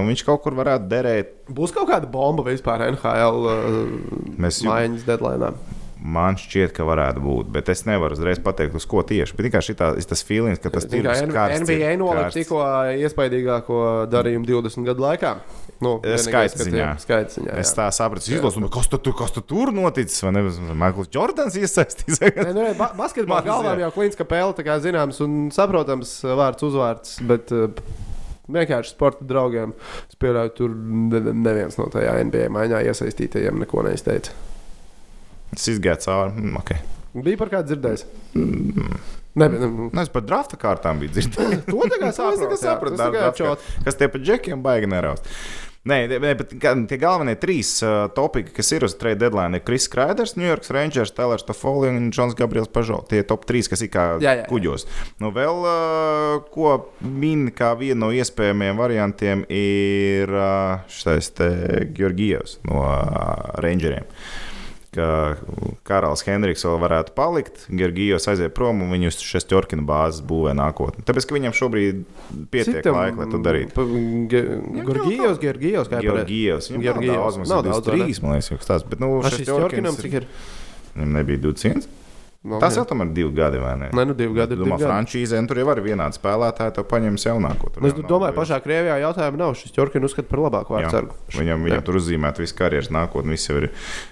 viņš kaut kur varētu derēt. Būs kaut kāda bomba vispār NHL uh, maiņas deadline. Man šķiet, ka varētu būt, bet es nevaru uzreiz pateikt, uz ko tieši. Bet vienkārši ir tas feelings, ka tas ir NBA nolika tikko iespaidīgāko darījumu 20 gadu laikā. Nu, vienīgais, Skaita ka tie- ziņā. Skaita ziņā. Es tā sapratu, izlasu, kas, tu, tu- kas tu tur noticis. Vai ne? Maikls Jordans iesaistīts. (laughs) Nē, nu, ba basketbolā jā. jau klīns, ka pēle tā kā zināms un saprotams vārds uzvārds, bet uh, vienkārši sporta draugiem es pieļauju, tur ne- neviens no tajā NBA maiņā iesaistītajiem neko neizteica. Es izgāju cauri. Mm, okay. Bija par kādu dzirdējis? Nebija. Nu, Nu, es par drafta kārtām biju dzirdējis. (laughs) (laughs) to Es saprotu. čot. kā- kas tie pa džekiem baigi neraust. Nē, ne, ne, bet tie galvenie trīs uh, topiki, kas ir uz trade deadline, ir Kris Kraiders, New York Rangers, Tailers Toffoli un Džons Gabriels Pažo. Tie ir top trīs, kas ir kā Jā, jā, kuģos. Nu, vēl, uh, ko min kā vienu no iespējamiem variantiem, ir uh, šis te Georgijevs no uh, Rangeriem. Ka karalis Henriks vēl varētu palikt, Georgijos aiziet prom un viņu uz šestjorkina bāzes būvē nākotnē. Tāpēc, ka viņam šobrīd pietiek Citam, laika, lai to darītu. Ge- Georgijos, Georgijos, kā jau Georgijos. Viņam nav daudz, Nav daudz? 23, man liekas, tas. Bet, nu, Tas šis Jorkinam cik ir? Viņam nebija 21. No, Tas jau tomēr ir divi gadi, vai ne? Nē, nu divi gadi ir Domā, divi frančīzē, tur jau var vienādi spēlētāji, to paņems jaunāko. Nu, Es domāju, pašā Krievijā jautājuma nav. Šis Jorkins uzskata par labāku vārdsargu. Viņam, viņam tur uzzīmēt visu karjeras nākotni, viss jau ir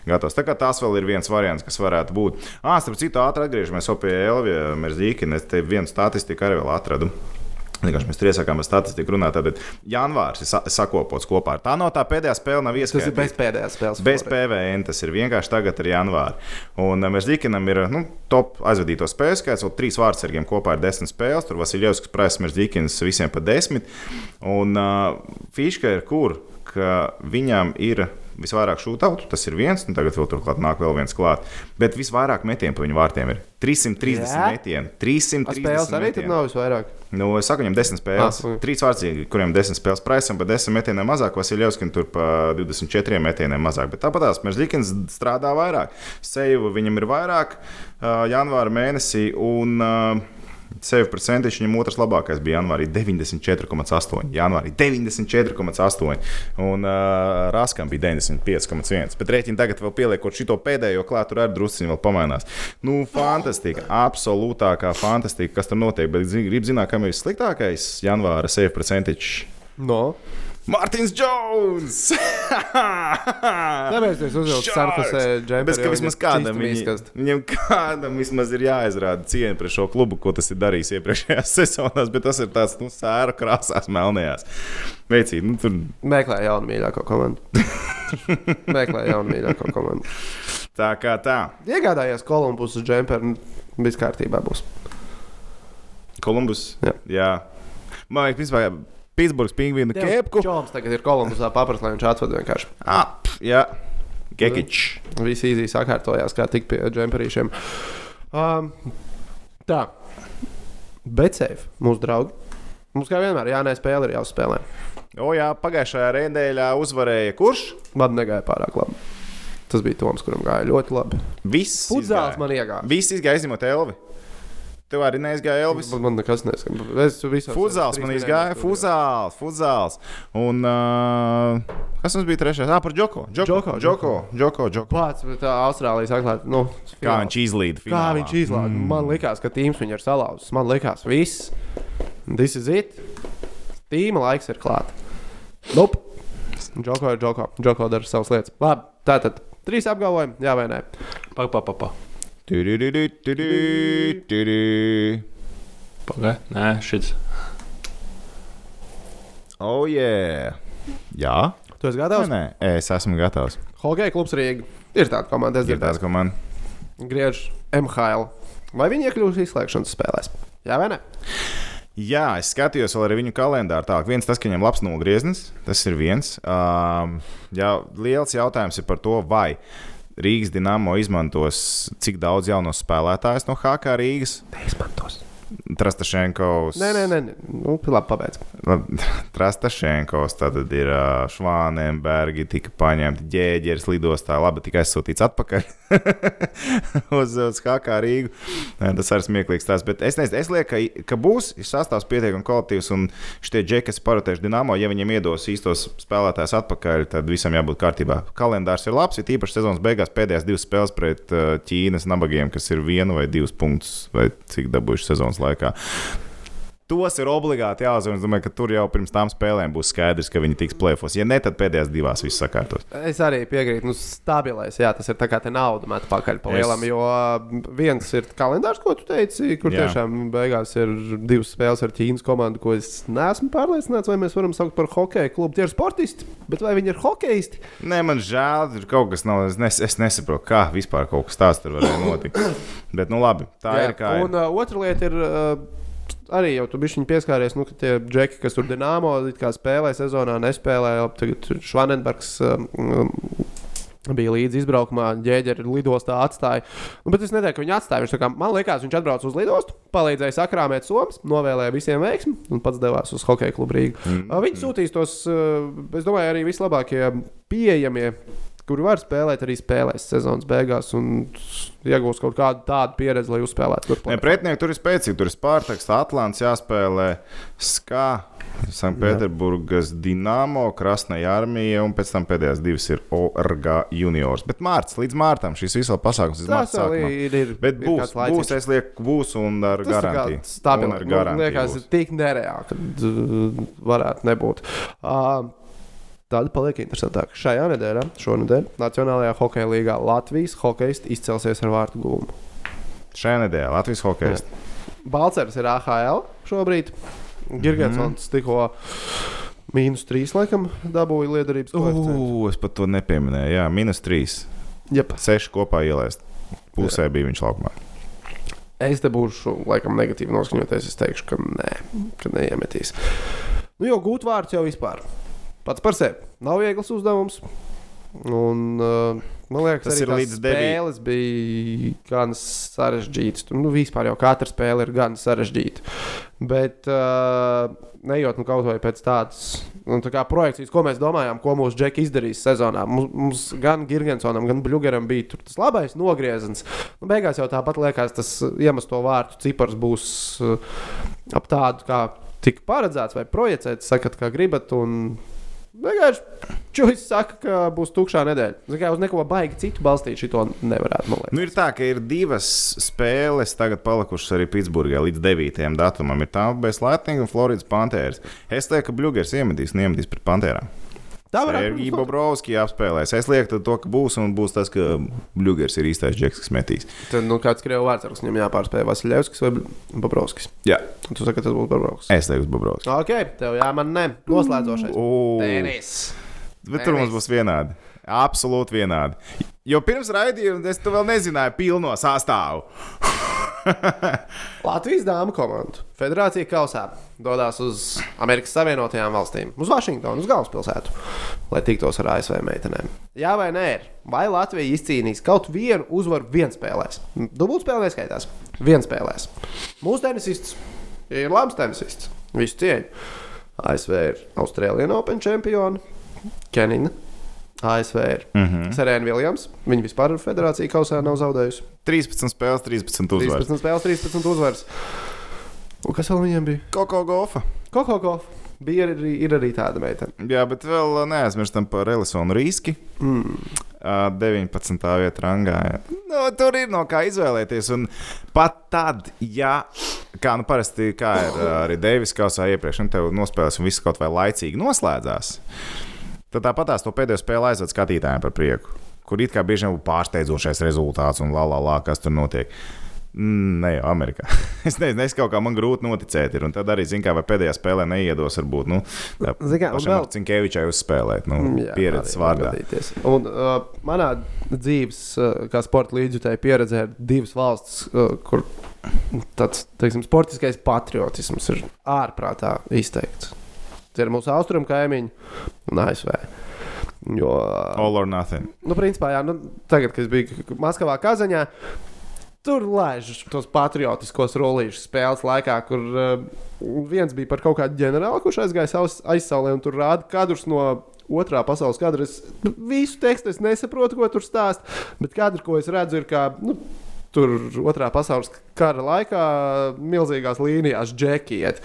gatavs. Tā kā tās vēl ir viens variants, kas varētu būt. Ah, starp citu, ātri atgriežamies pie Elvija Merzīkina. Es te vienu statistiku arī vēl atradu. Vienkārši mēs tur iesākām ar statistiku runāt, tad janvārs ir sa sakopots kopā ar tā no tā pēdējā spēle nav Tas ir bez pēdējās spēles. Bez. PVN tas ir vienkārši tagad, ar janvāru. Un mēs Zikinam ir nu, top aizvadīto spēļu skaits, vēl trīs vārdsargiem kopā ir desmit spēles. Tur Vasiljevskis, Prēsmers, Zikins visiem pa desmit. Un uh, Fiška ir kur, ka viņam ir visvairāk šūtautu, tas ir viens, un tagad vēl turklāt nāk vēl viens klāt. Bet visvairāk metienu pa viņu vārtiem ir 330 Jā? metienu. A 330 Spēles arī tur metienu. nav visvairāk. Nu, es saku, viņam desmit spēles. Ah, ok. Trīs vārdsargi, kuriem desmit spēles praisam, pa desmit metieniem mazāk, Vasiljevskim tur pa 24 metieniem mazāk. Bet tāpat tās Merzlikins strādā vairāk. Seju viņam ir vairāk uh, janvāra mēnesī. Un, uh, Sevi procentuāli viņam otrs labākais bija janvārī 94,8. Janvārī 94,8. Un uh, Raskam bija 95,1. Bet rēķini tagad vēl pieliekot šo pēdējo klāt, tur arī drusciņi vēl pamainās. Nu, fantastika, absolūtākā fantastika, kas tur notiek. Bet gribu zināt, kam ir sliktākais janvāra sevi procentuāli. No. Mārtiņš Jones! Tāpēc es uzvilku sarkasē džemperi. Bet ka vismaz kādam, viņi, viņam kādam vismaz ir jāizrāda cieņa pret šo klubu, ko tas ir darījis iepriekšējās (laughs) sezonās, bet tas ir tāds nu, sēra krāsās, melnējās. Veicīt, nu, tur Meklē jaunu mīļāko komandu. (laughs) Meklē jaunu mīļāko komandu. tā kā tā. Iegādājies Kolumbus džemperi, un viss kārtībā būs. Kolumbus. Jā. Jā. Man liekas, vispār Pitsburgas pingvīna kēpku. Čoms tagad ir Kolumbusā paprasti, lai viņš atved vienkārši. Ah, pf, jā. Gekičs. Visi īzī sakārtojās, kā tik pie džemperīšiem. Um, tā. Bet safe, mūsu draugi. Mums kā vienmēr jānē spēle ir jāuzspēlē. O, jā, pagājušajā nedēļā uzvarēja kurš? Man negāja pārāk labi. Tas bija Toms, kuram gāja ļoti labi. Viss. Izgāja. man iegāja. Viss izgāja, izņemot Elvi. Tev arī neizgāja Elvis. Man, man nekas nesaka. Es visos Fuzāls man izgāja, fuzāls, fuzāls. Un uh, kas mums bija trešais? Ah, par Džoko. Džoko, Džoko, Džoko, Džoko. Pats, tā Austrālijas atklāta. Nu, Kā viņš izlīd? Kā viņš izlaiž? Mm. Man liekas, ka tīms viņu ir salauzis. Man liekas, viss. Tas ir it. Tīma laiks ir klāts. Nope. Džoko ir Džoko. Džoko dara savas lietas. Labi, tātad trīs apgalvojumi. Jā, vai nē? Pa, pa, pa, pa. Tiri, tiri, tiri. Pagai. Nē, šis. Oh, yeah. Jā, Tu esi Nē, gatavs? nē, es esmu gatavs. Hokeja klubs Rīga. Ir tāda komanda, es Ir tāds, dzirdēju. ka man Griež MHL. Vai viņi iekļūs izslēgšanas spēlēs? Jā, vai ne? Jā, es skatījos vēl arī viņu kalendāru. Tā, viens tas, ka viņam ir labs nogrieznis, tas ir viens. Um, jā, liels jautājums ir par to, vai Rīgas dīnāmo izmantos cik daudz jauno spēlētājus no HK Rīgas. Neizmantos. Trastašenkovs. Nē, nē, nē. Nu, labi, pabeidz. (laughs) Trastašenkovs, tad ir Švānenbergi, tika paņemti ģēģeris lidostā, labi, tika aizsūtīts atpakaļ (laughs) uz, uz HK Rīgu. Tas arī smieklīgs tās, bet es nezinu, es lieku, ka, ka būs sastāvs pietiekami kolektīvs un šitie džeki, kas parotējuši Dienāmo, ja viņiem iedos īstos spēlētājus atpakaļ, tad visam jābūt kārtībā. Kalendārs ir labs, ir īpaši sezonas beigās pēdējās divas spēles pret Ķīnas nabagiem, kas ir vienu vai divus punktus vai cik dabūjuši sezonas laikā. Tos ir obligāti jāuzvar. Es domāju, ka tur jau pirms tam spēlēm būs skaidrs, ka viņi tiks plēfos. Ja ne, tad pēdējās divās viss sakārtos. Es arī piekrītu, nu, stabilais. Jā, tas ir tā kā te nauda met pakaļ pa Es- lielam. Jo uh, viens ir kalendārs, ko tu teici, kur Jā. tiešām beigās ir divas spēles ar Ķīnas komandu, ko es neesmu pārliecināts, vai mēs varam saukt par hokeja klubu. Tie ir sportisti, bet vai viņi ir hokeisti? Nē, man žēl, tur kaut kas nav. Es, nes, es nesaprotu, kā vispār kaut kas tāds tur varēja notikt. Bet, nu, labi, tā Jā, ir. Kā ir. Un uh, otra lieta ir. Uh, Arī jau tu biji pieskāries, nu, ka tie džeki, kas tur dīnāmo spēlē, sezonā nespēlē. jau Tagad Švanenbergs um, bija līdzi izbraukumā, ģēģeri lidostā atstāja. Nu, bet es neteiktu, ka viņi atstāja. Viņš, kā, man liekas, viņš atbrauca uz lidostu, palīdzēja sakrāmēt somas, novēlēja visiem veiksmi un pats devās uz hokeja klubu Rīgā. Mm. Viņi sūtīs tos, uh, es domāju, arī vislabākie pieejamie. Kuri var spēlēt arī spēlēs sezonas beigās un iegūs kaut kādu tādu pieredzi, lai uzspēlētu tur. Nē, pretinieki tur ir spēcīgi. Tur ir Spārtaks, Atlants, jāspēlē Skā, Sanktpēterburgas Dienāmo, Krasnaya armija un pēc tam pēdējās divas ir ORG juniors. Bet mārts, līdz mārtam šis viss vēl pasākums ir mārts ir, ir, Bet ir būs, laiciņš. būs, es lieku, būs un ar Tas garantiju. stabili. Un ar Man garantiju liekas, būs. ir tik nereāli, ka uh, varētu nebūt. Uh, Tāda paliek interesantāka. Šajā nedēļā, šonadēļ, Nacionālajā hokeja līgā Latvijas hokeisti izcelsies ar vārtu gūmu. Šajā nedēļā Latvijas hokeja. Balcers ir AHL šobrīd. Girgensons mm. tikko mīnus 3 laikam dabūja liederības. Ugh, es pat to nepieminēju. Jā, minus 3. Jep. 6 kopā ielaist. Pusē jā. bija viņš laukumā. Es te būšu laikam negatīvi noskaņoties. Es teikšu, ka nē, ka neiemetīs. Nu, jo gūt vārds jau vispār. Pats par sevi nav viegls uzdevums. Un, uh, man liekas, Tas arī ir līdz spēles bija gan sarežģītas. Tur, Nu, vispār jau katra spēle ir gan sarežģīta. Bet, uh, nejot nu, kaut vai pēc tādas nu, tā projekcijas, ko mēs domājām, ko mūsu džeki izdarīs sezonā. Mums, mums gan Girgensonam, gan Bluegeram bija tas labais nogrieziens. Nu, beigās jau tāpat liekas, tas iemesto vārtu cipars būs uh, ap tādu, kā tika paredzēts vai projicēts. Sakat, kā gribat. Un vienkārši čūlis saka, ka būs tukšā nedēļa. Zin Kā, uz neko baigi citu balstīt šito nevarētu. Nu, ir tā, ka ir divas spēles tagad palikušas arī Pitsburgā līdz 9. datumam. Ir Tampa Bay Lightning un Floridas Panthers. Es lieku, ka Bluegers iemetīs, neiemetīs pret Pantherām. Tā varētu būt. Bobrovskis apspēlēs. Es lieku to, ka būs un būs tas, ka Bluegers ir īstais džeks, kas metīs. Tad, nu, kāds krievu vārds, viņam jāpārspēj Vasiljevskis vai Bobrovskis. Jā, Un Tu saki, ka tas būs Bobrovskis. es lieku uz Bobrovskis. Ok, tev jāman ne. Noslēdzošais. Tenis. Bet tur mums būs vienādi. Absolūti vienādi. Jo pirms raidījuma es to vēl nezināju, pilno sastāvu. (laughs) Latvijas dāmas komanda Federācija Kausā dodas uz Amerikas Savienotajām valstīm, uz Vašingtonu, uz galvaspilsētu, lai tiktos ar ASV meitenēm. Jā, vai nē, vai Latvija izcīnīs kaut vienu uzvaru vienspēlēs? Dubultspēlē neskaitās. Vienspēlēs. Mūsu tenisists ir labs tenisists. Visu cieņu. ASV ir Austrālijas Open čempioni, Kenina. ASV ir mm -hmm. Serēna Viljams. Viņa vispār federācija kausā nav zaudējusi. 13 spēles, 13 uzvaras. 13 spēles, 13 uzvaras. Un kas vēl viņiem bija? Koko golfa. Kokoko. Bija arī, ir arī tāda meitene. Jā, bet vēl neaizmirstam par Elisonu Rīski. Mm. Ā, 19. vietā rangā. Nu, tur ir no kā izvēlēties. Un pat tad, ja, kā nu parasti kā ir arī Deivis Kausā iepriekš, un tev nospēlēs un viss kaut vai laicīgi noslēdzās, tad tāpat tās to pēdējo spēli aizved skatītājiem par prieku. Kur it kā bieži vien pārsteidzošais rezultāts un la la la, kas tur notiek. Mm, Ne jau Amerikā. (laughs) es nezinu, es kaut kā man grūti noticēt. Ir, un tad arī, zināmā mērā, pēdējā spēlē neiedos, varbūt, nu, tā (laughs) Zini kā, un pašam vēl-. Cinkevičai uzspēlēt, nu, Jā, pieredzes vārdā. Un, uh, manā dzīves, uh, kā sporta līdzjutēji, pieredzē ir divas valstis, uh, kur tāds teiksim, sportiskais patriotisms ir ārprātā izteikts. Tie ir mūsu austrumu kaimiņi un ASV. Jo, All or nothing. nu, principā, jā, nu, tagad, kad es biju Maskavā, Kazaņā, tur laiž tos patriotiskos rullīšus spēles laikā, kur uh, viens bija par kaut kādu ģenerāli, kurš aizgāja aizsaulē un tur rāda kadrus no. Otrā pasaules kadra. Es nu, visu tekstu es nesaprotu, ko tur stāst. Bet kadru, ko es redzu, ir kā nu, tur otrā pasaules kara laikā milzīgās līnijās džekiet.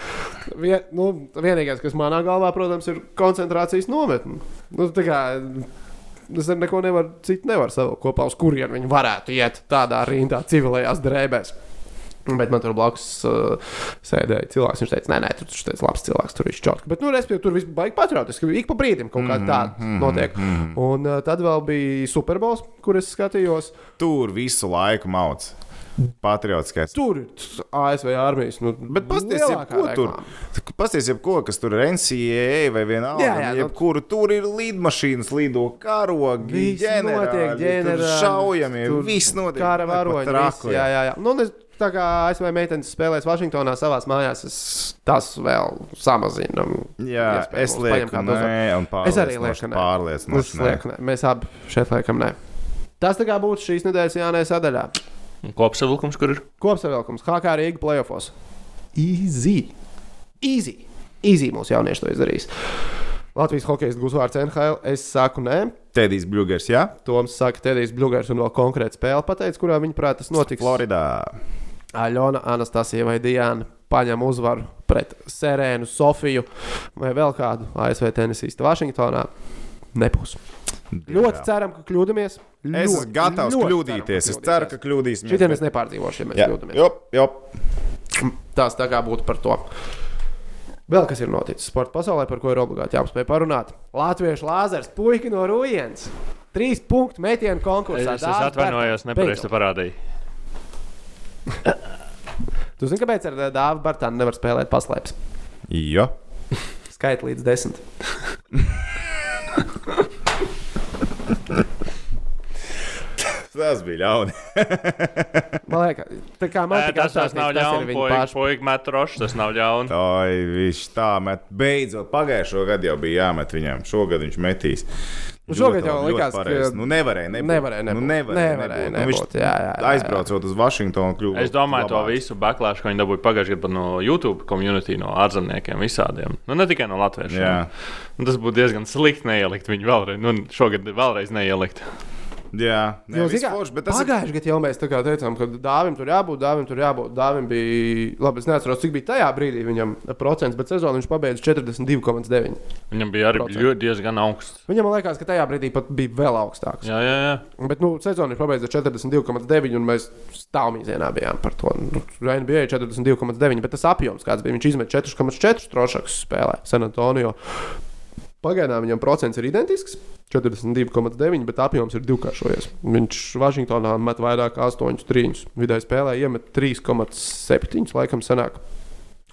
Vien, nu, vienīgais, kas manā galvā, protams, ir koncentrācijas nometne. Nu, Es neko nevaru, citu nevaru savilkt kopā, uz kurien viņi varētu iet tādā rindā, civilajās drēbēs. Bet man tur blakus uh, sēdēja cilvēks. Viņš teica, nē, nē, tur tas labs cilvēks, tur viņš čauka. Bet, nu, respektīvi, tur viss baigi patriotiski. Ik pa brīdim kaut kā tāda notiek. Un uh, tad vēl bija Superbols, kur es skatījos. Tur visu laiku mauc. Patriotiskais. Tur ir ASV armijas. Nu, Bet pasties, lielākā ko tur reklāma. Pasties, jebko, kas tur ir NCAA vai vienalga. Jā, jā, nu- jebkuru tur ir lidmašīnas, lido karogi, ģenerāļi, ģenerāli. tur šaujamie, Tur viss notiek. Kara varoņi. Jā, jā, jā. Nu, un es, tā kā ASV meitenes spēlēs Vašingtonā savā mājās, es tas vēl samazinu. Jā, iespēju es lieku, uzvaru. nē, un Es arī lieku, nē. pārliecinoši. Mēs abi šeit liekam, nē. Tas tā kā būtu šīs nedēļas Jānē sadaļā. Kopsavilkums, kur ir? Kopsavilkums, HK Rīga playoffs. Easy. Easy. Easy mūsu jaunieši to izdarīs. Latvijas hokeja gūs vārds NHL. Es saku, nē. Tedijs Bļūgers, jā? Toms saka, Tedijs Bļūgers un vēl konkrēti spēle pateicis, kurā viņa prāt tas notiks. Floridā. Aļona, Anastasija vai Diana paņem uzvaru pret Serēnu, Sofiju vai vēl kādu ASV tenisistu Vašingtonā. Nebūs. Ļoti ceram, ka kļūdāmies. Es esmu gatavs kļūdīties. Es ceru, ka kļūdīsimies. Šitiem es nepārdzīvošu, ja mēs Jā, kļūdāmies. jop, jop. Tas tā kā būtu par to. Vēl kas ir noticis sporta pasaulē, par ko ir obligāti jāapspēj parunāt. Latviešu lāzers, puika no Rujens. Trīs punktu metienu konkursā. Es, es atvainojos, nepareizi to parādīju. (laughs) Tu zini, kāpēc ar Dāvidu Bartānu nevar spēlēt paslēpes? Jo. Skaita līdz desmit. (laughs) Tas bija ļauni. (laughs) Man liekas, tā kā man tikai tas, tas nav ļauni. viņa Puika, paša. puika met rošas, tas nav ļauni. Ai, viņš tā met. Beidzot, pagājušo gadu jau bija jāmet viņam. Šogad viņš metīs. Nu, šogad jau likās, ka-. Nu, nevarēja nebūt. Nevarēja nebūt. Nu, nevarēja Nevarēja nebūt. Nu, viņš nebūt. Jā, jā, jā, jā. Aizbraucot uz Vašingtonu, kļuva. Es domāju, to labāks. visu backlash, ko viņi dabūja pagājušajā gadā no YouTube komunitī, no ārzemniekiem, visādiem. Nu, ne tikai no latviešiem. Nu, tas būtu diezgan slikti neielikt viņu vēlreiz. Nu, šogad vēlreiz neielikt. Jā, ne, Jo, viss zini kā, forši, bet tas ir. Pagājušajā gadā jau mēs tā kā teicām, ka dāvim tur jābūt, dāvim tur jābūt. Dāvim bija, labi, es neatceros, cik bija tajā brīdī viņam procents, bet sezonu viņš pabeidza 42,9. Viņam bija arī ļoti diezgan augsts. Viņam liekas, ka tajā brīdī pat bija vēl augstāks. Jā, jā, jā. Bet nu, sezonu viņš pabeidza 42,9 un mēs stāvmīzienā bijām par to. Nu, NBA 42,9, bet tas apjoms, kāds bija, viņš izmet 4,4 trošakus spēlē San Antonio. Pagaidām viņam procents ir identisks. 42,9, bet apjoms ir divkāršojies. Viņš Vašingtonā met vairāk kā 8 trīņus. Vidēji spēlē iemet 3,7 laikam senāk.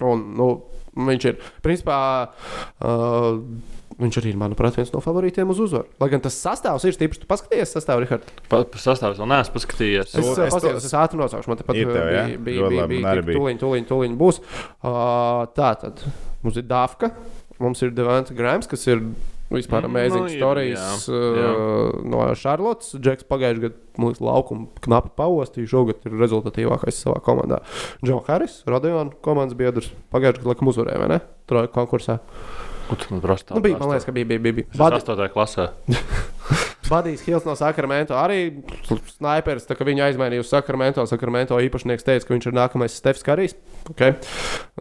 Un, nu, viņš ir, principā, uh, viņš arī ir, manuprāt, viens no favorītiem uz uzvaru. Lai gan tas sastāvs ir stiprs, tu paskaties sastāvā, Rihard. Pa, sastāvs vēl neesmu paskatījies. Es, es, to- es ātri nosaukšu, man tepat Ir tev, ja? bija, bija, bija, bija, bija tūliņ, tūliņ, tūliņ būs. Uh, tā tad mums ir Dafka, mums ir Devants Grams, kas ir vispār Mm, amazing nu, ir, stories jā, uh, no Charlottes. Džeks pagājušajā gadā mums laukumu knapi paostīja, šogad ir rezultatīvākais savā komandā. Džons Harris, Rodions komandas biedrs, pagājušajā gadā laikam uzvarēja, vai ne? Troja konkursā. Ko tu man prasa? Nu, bija, man liekas, ka bija, bija, bija. bija. Bad... Bad, 8. klasē. (laughs) Badijs Hills no Sakramento arī kā Viņu aizmainīja uz Sakramento. Sakramento īpašnieks teica, ka viņš ir nākamais Stefs Karijs. Okay.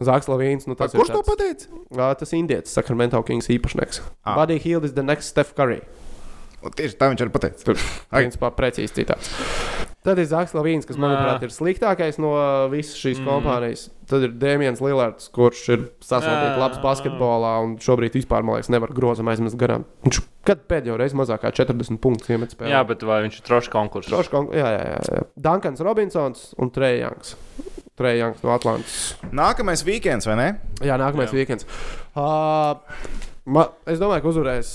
Zaks Lavīns. Nu, Kurš to tāds- pateica? Ā, Tas indietis, Sakramento Kings īpašnieks. Ah. Badijs Hills is the next Steph Curry. Un Tieši tā viņš arī pateica. Principā precīzi citāts. Tad ir Zaks Lavīns, kas, manuprāt, ir sliktākais no visas šīs mm. kompānijas. Tad ir Dēmons Lillards, kurš ir Jā. labs basketbolā un šobrīd vispār, man liekas, nevar grozam aizmest garām. Viņš kad pēdējo reizi mazāk kā 40 punktus iemet spēlē. Jā, bet vai viņš ir trošs konkurss? Droši vien, jā, jā, jā. Dankans Robinsons un Trejāns. Trejāns no Atlantas. Nākamais weekends, vai ne? Jā, nākamais Jā. weekends. Uh, ma, es domāju, ka uzvarēs.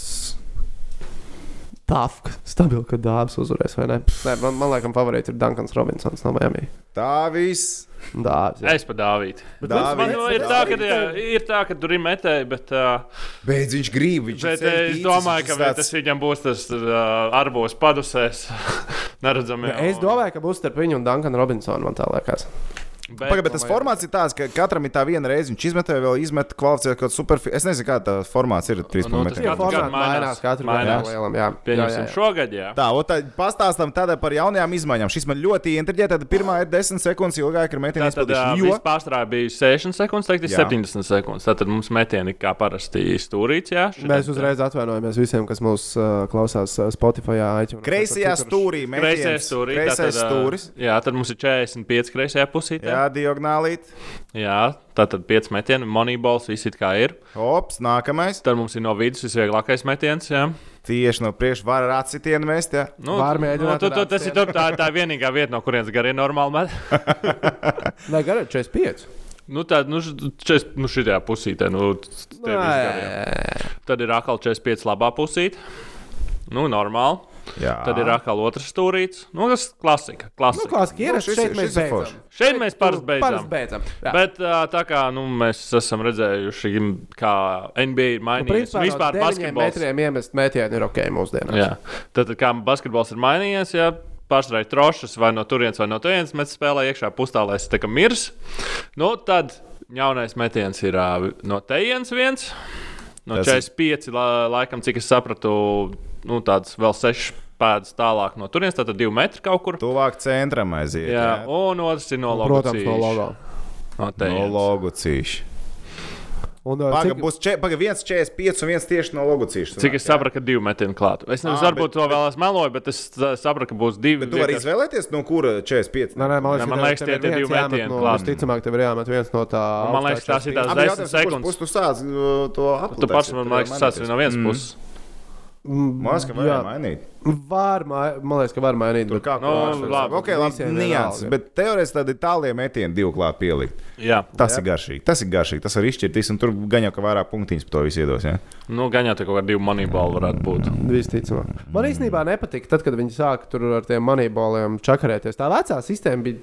Tafka. Stabili, ka dāvis uzvarēs, vai ne? Nē, man, man liekas, favorīts ir Dankans Robinsons no Miami. Tā viss. Dāvis. jā. Es pa Dāvīdu. Dāvids. Man nu, ir, tā, ka, jā, ir tā, ka tur ir metēji, bet, uh, Beidz, viņš grib. Viņš bet es domāju, ka tāds- tas viņam būs tas uh, arbos padusēs. (laughs) Neredzam, Ja Es domāju, ka būs starp viņu un Dankanu Robinsonu. Man tā liekas. Bet, Pagaid, bet tas formāts ir tāds, ka katram ir tā viena reize. Viņš izmetēja, vēl izmet kvalificēt kaut kādu super. Es nezinu, kā tā formāts ir. Trīs Nu, tas punktu Katru Jā, formāts mainās. mainās katru gadu. Jā, jā, Pieņemsim jā, jā. šogad, jā. Tā, tad pastāstam tādā par jaunajām izmaiņām. Šis man ļoti intriģē. Tad pirmā ir 10 sekundes ilgāk ar metienu Tātad izpildīšanu. jo... Pārstrāde bija 60 sekundes, tagad ir Jā. 70 sekundes. Tātad mums metieni kā parasti stūrīts. Jā, Mēs uzreiz atvainojamies visiem, kas mūs uh, klausās Spotify, iTunes. kreisajā stūrī Kreisajā stūrī. Jā, tad mums ir 45 kreisajā pusē. Jā, diagonālīt. jā, tātad 5 metieni, moneyballs, viss it kā ir. Ops, nākamais. Tad mums ir no vidus visvieglākais metiens. Jā. Tieši no priekša var ar atsitienu mest. Jā. Nu, nu, tu, tu, tas ir tur, tā, tā vienīgā vieta, no kurienes gari normāli met. (laughs) Nē, garīgi 45. Nu, tā, nu, čes, nu šajā pusītē, nu, gariem. Nē, Tad ir atkal 45 labā pusīte. Nu, normāli. Jā. Tad ir atkal otrs stūrīts. Nu, tas ir klasika. nu, klasika. klasiski ir. Nu, šis Šeit ir- mēs beidzam. Šeit mēs parasti beidzam. Parasti beidzam. Jā. Bet tā kā nu, mēs esam redzējuši, kā NBA ir Nu, mainījies, principā, vispār no 9 basketbols. metriem iemest metienu ir ok mūsdienās. Jā. Tad, kā basketbols ir mainījies, ja pašreiz trošas vai no turienes vai no turienes mēs spēlējam iekšā pustālēs, tā kā mirs. Nu, tad jaunais metiens ir ā, no tejienes viens. No Tas- 45, la, laikam, cik es sapratu, nu, tāds vēl 6 pēdas tālāk no turienes, tad 2 metri kaut kur. Tuvāk centram aiziet. Jā, Jā, un otrs ir no logo. Protams, no logo. No no cīši. Un, Paga, cik- būs če, paga viens 45 un viens tieši no logo cīši. Cik es sapratu, ka divi metieni klāt. Es nezinu, varbūt bet- to vēl esmu meloju, bet es sapratu, ka būs divi. Bet tu vari izvēlēties, no kura 45. Nē, nē, man liekas, Nē, man ka liekas, tie ir divi metieni no- klāt. Visticamāk, tev ir jāmet viens no tā. Man liekas, tās ir tās Abi 10 jautājums, kurš sekundes. tu sāc uh, to atpūtīt? Tu pats man liekas, tas ir no vienas puses. Ka Mm, Jā. vajag mainīt. Var, man liekas, ka var mainīt. Tur bet- kā Nu, klāsts. labi. Ok, labi, nianses, bet teorētiski tādi tālie metieni divu klāt pielikt. Jā, Tas ir garšīgi. Tas ir garšīgi. Tas var izšķirties, un tur gan jau ka vairāk punktiņus par to visu iedos. Ja? nu, gan jau tā kāda divu moneyballu varētu būt. Visticamāk. Man īstenībā nepatika, tad, kad viņi sāka tur ar tiem moneyboliem čakarēties. Tā vecā sistēma bija.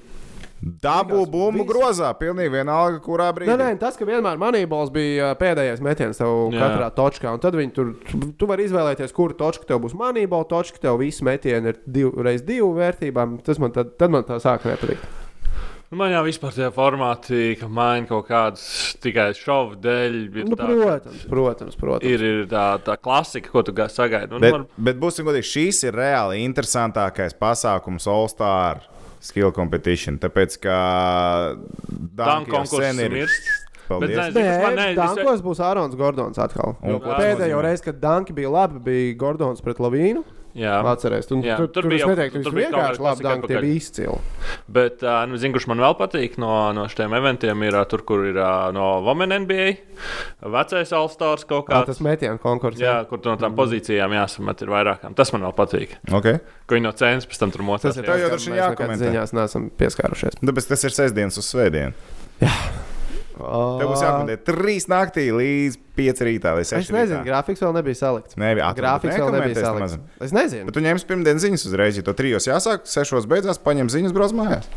Dabū bumbu viss- grozā, pilnīgi vienalga, kurā brīdī. Nē, nē, tas, ka vienmēr moneybols bija pēdējais metiens tev Jā. katrā točkā, un tad viņi tur, tu- tu vari izvēlēties, kura točka tev būs moneyball, točka tev visi metieni ir div, reiz divu vērtībām. Tas man tad, tad man tā sāka nepatikt. Nu, Man jau vispār tie formāti, ka maina kaut kādas tikai šovu dēļ. Ir, Nu, tā, protams, protams, protams. ir, ir tā, tā klasika, ko tu ga- sagaidi. Bet, var, bet būsim godīgi, šīs ir reāli interesantākais pasākums All Star skill competition. Tāpēc, ka jau konkurss ir. mirst. Paldies. Bet, Nē, kas man ne- es- Dankos būs Ārons Gordons atkal. Tas Pēdējo reizi, kad Danki bija labi, bija Gordons pret Lavīnu. Jā, Atcerieties, tur, Jā, tur, tur tur, tur bija neteiktu, tur bija vienkārši labi, Danki tie bija izcili. bet uh, nu, zinu, kurš man vēl patīk no, no šiem eventiem, ir uh, tur, kur ir uh, no Women NBA, vecais All-Stars kaut Kā tas metienu konkurss. Jā, kur tu no tām pozīcijām jāsamet ir vairākām. Tas man vēl patīk. Okay. Ko viņi no cenas pēc tam tur mocās. Tas ir ka vien mēs nekad jākomentē. ziņās neesam pieskārušies. Tāpēc tas ir sestdienas uz svētdienu. Tev būs jākomentē trīs naktī līdz pieci rītā. Es nezinu, rītā. grafiks vēl nebija salikts. Nē, ā, tu grafiks vēl nebija salikts. nemaz. Es nezinu. Bet tu ņemsi pirmdienas ziņas uzreiz, ja to trijos jāsāk, sešos beidzās, paņem ziņas, brauc mājās.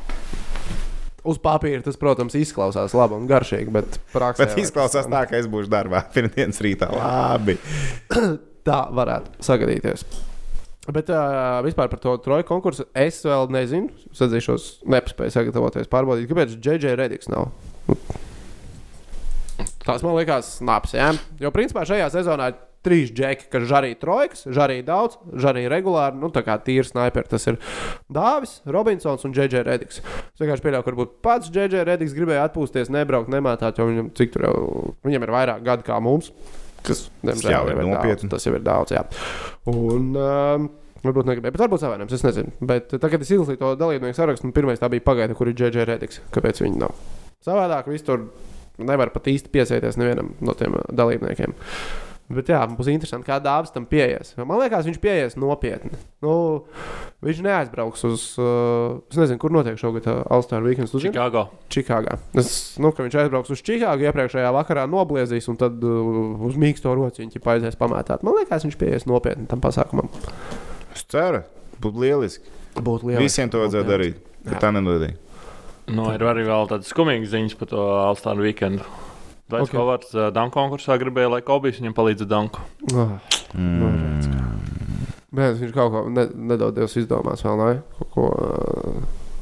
Uz papīra tas, protams, izklausās labi un garšīgi, bet praksē. Bet izklausās tā, ka es būšu darbā (laughs) pirmdienas rītā. Labi. (coughs) Tā varētu sagadīties. Bet uh, vispār par to troju konkursu es vēl nezinu. Es atzīšos, nespēju sagatavoties, pārbaudīt, kāpēc JJ Redigs nav. Tas man liekas, snaps. Ja? Jo principā šajā sezonā ir trīs džeki, kas žarī trojkas, žarī daudz, žarī regulāri. Nu, tā kā tīri sniperi. Tas ir Dāvis, Robinsons un JJ Redigs. Es vienkārši pieļauju, ka varbūt pats JJ Redigs gribēja atpūsties, nebraukt, nemātāt, jo viņam, jau, viņam ir vairāk gadu kā mums. Kas, diemžēl, jau ir ir nopietni. Tas jau ir daudz. Jā. Un, um, Varbūt negribēju, bet varbūt savainojums. Es nezinu. Bet tagad, kad es izlasīju to dalībnieku sarakstu, pirmais tā bija pagaida, kur ir JJ Redigs. Kāpēc viņi nav? Savādāk viss tur nevar pat īsti piesieties nevienam no tiem ā, dalībniekiem. Bet jā, būs interesanti, kā dāvāts tam pieies. Man liekas, viņš pieies nopietni. Nu, viņš neaizbrauks uz. Uh, es nezinu, kur notiek šogad uh, Alstāra weekends. Čikāgo. Čikāgā. Es, nu, ka viņš aizbrauks uz Čikāgu, iepriekšējā vakarā nobliezīs un tad uh, uz mīksto rociņu ķipa aizies pamētāt. Man liekas, viņš pieies nopietni tam pasākumam. Es ceru, būtu lieliski. Būtu lieliski. Visiem to vajadzētu darīt. Bet tā nenodēļ. Nu, ir arī vēl tādas skumīgas ziņas par to Alstānu weekendu. Ok. okay. Kovards uh, Danku konkursā gribēja, lai Kobijs viņam palīdzētu Danku? Oh, nu, redz, kā. Bet viņš kaut ko ne, nedodies izdomās vēl, ne? Kaut, ko, uh,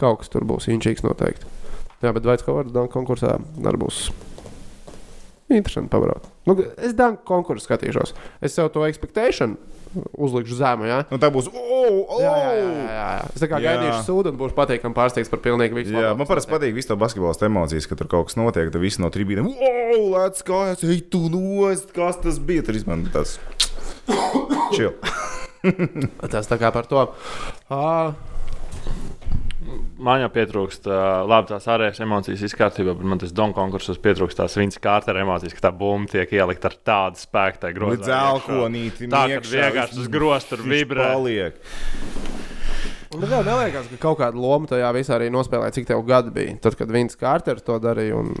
kaut kas tur būs inčīgs noteikti. Jā, bet tas kaut kādā konkursā arī būs interesanti pabraukt? Nu, es Danku konkursu skatīšos. Es sev to expectation uzlikšu zemu, jā? Nu, tā būs. Oh, oh! Jā, jā, jā, jā, jā. Es tā kā Jā. gaidīšu sūdu un būšu patīkami pārsteigts par pilnīgi visu. Jā, man parasti patīk visu to basketbola emocijas, ka tur kaut kas notiek. Tad viss no trījiem - wow, lēts kājas, ej, tu nost, kas tas bija. Tur izmanto tas. Chill. Tas tā kā par to. Uh, Man jau pietrūkst, uh, labi, tās ārējās emocijas izkārtībā, bet man tas Donku konkursos pietrūkst tās viņas kārtas emocijas, ka tā bumba tiek ielikt ar tādu spēku, tā grozā. Līdz elkonīti. Tā, ka vienkārši tas grozs tur vibrē. Paliek. Tad jau neliekas, ka kaut kāda loma tajā visā arī nospēlēja, cik tev gadi bija. Tad, kad Vins Kārters to darīja. Un...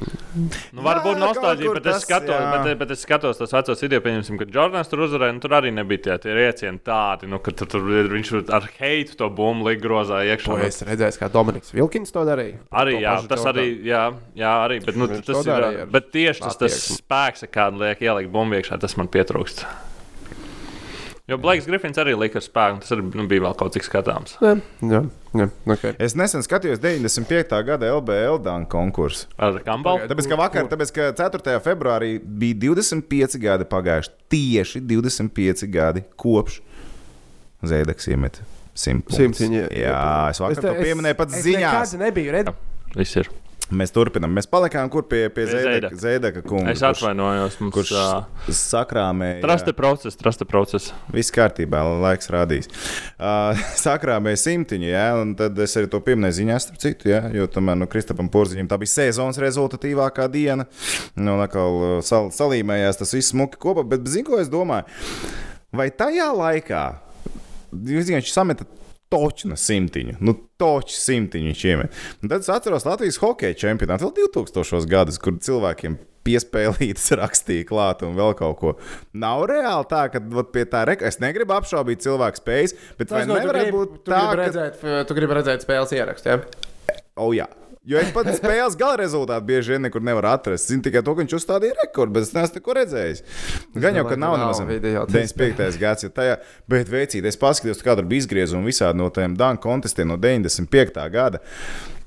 Nu, varbūt nostalģija, bet, es tas, skatos, jā. bet, bet es skatos tos vecos video, pieņemsim, kad Jordans tur uzvarēja. Nu, tur arī nebija tie, tie riecieni tādi, nu, ka tur, tur viņš ar heitu to bumbu lika grozā iekšā. To es redzēju, kā Dominiks Vilkins to darīja. Arī, To jā, tas arī, jā, jā, arī, bet, nu, tas to ir, bet tieši tas, tas spēks, kādu liek ielikt bumbu iekšā, tas man pietrūkst. Jo Blakes Griffins arī lika ar spēku, un tas arī nu, bija vēl kaut cik skatāms. Jā, jā, jā okay. Es nesen skatījos 95. gada LBL dānu konkursu. Ar Kambalu. Tāpēc, ka vakar, tāpēc, ka 4. februārī bija 25 gadi pagājuši. Tieši 25 gadi kopš Zēdaks iemet simtu. Simtiņu, jā. Es vakar to pieminēju pat ziņās. Es nebiju redzējis. Viss ir. Mēs turpinām. Mēs palikām kur pie, pie Zēdaka. Zēdaka kunga. Es atvainojos, mums Kurš, uh, sakrāmēja. traste process, traste process. Viss kārtībā, laiks rādīs. Uh, (laughs) sakrāmēja simtiņu, ja, un tad es arī to pieminēju ziņās, starp citu, ja, jo tomēr no Kristapam Porziņam tā bija sezonas rezultatīvākā diena. Nu, atkal sal, salīmējās tas viss smuki kopā, bet zinu, ko es domāju. vai tajā laikā jūs zināt, viņš sameta točna simtiņu. Nu, toču simtiņu viņš iemet. Un tad es atceros Latvijas hokeja čempionātu vēl 2000. gadus, kur cilvēkiem piespēlītas (laughs) rakstīja klāt un vēl kaut ko. Nav reāli tā, ka vat, pie tā reka es negribu apšaubīt cilvēku spējas, bet vai tu nevarētu būt tu tā, gribi ka redzēt, tu gribi redzēt spēles ierakstu. Ja? Oh, jā. Jo es pat spēles gala rezultātu bieži vien nekur nevaru atrast. Zinu tikai to, ka viņš uzstādīja rekordu, bet es neesmu neko redzējis. Gan jau, ka nav nemaz video, tas 95. gads, ja tajā, bet veicīt, es paskatījos, kāda bija izgriezuma visādi no tiem Dunk kontestiem no 95. gada.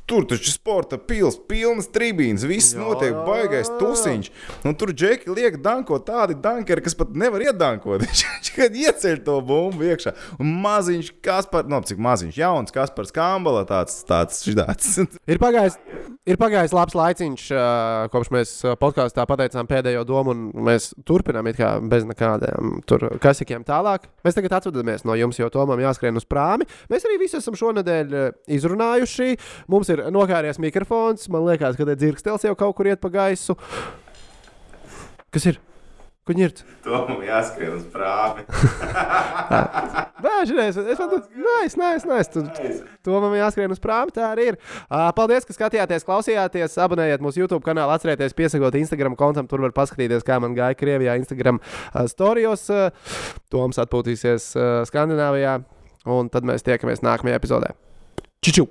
Tur taču sporta pils, pilnas tribīnas, viss Jā, notiek, baigais tusiņš. Un tur džeki liek danko tādi dankeri, kas pat nevar iedankot. (laughs) Viņš kad ieceļ to bumbu iekšā. Un maziņš, kas par, no cik maziņš, jauns, kas par skambala tāds, tāds šitāds. (laughs) Ir pagājis, ir pagājis labs laiciņš, kopš mēs podkāstā pateicām pēdējo domu, un mēs turpinām it kā bez nekādiem tur kasikiem tālāk. Mēs tagad atvadamies no jums, jo Tomam jāskrien uz prāmi. Mēs arī visi esam šonadēļ izrunājuši. Mums ir nokāries mikrofons. Man liekas, ka te dzirkstels jau kaut kur iet pa gaisu. Kas ir? Ko ņirt? Tomam jāskrien uz prāmi. (laughs) Vēžreiz, es man tādu nice, nice, nice. Tu, to man jāskrien uz prāmi, tā arī ir. Uh, paldies, ka skatījāties, klausījāties, abonējiet mūsu YouTube kanālu, atcerieties piesakot Instagram kontam, tur var paskatīties, kā man gāja Krievijā Instagram uh, storijos. Uh, Toms atpūtīsies Skandināvijā, un tad mēs tiekamies nākamajā epizodē. Čiču!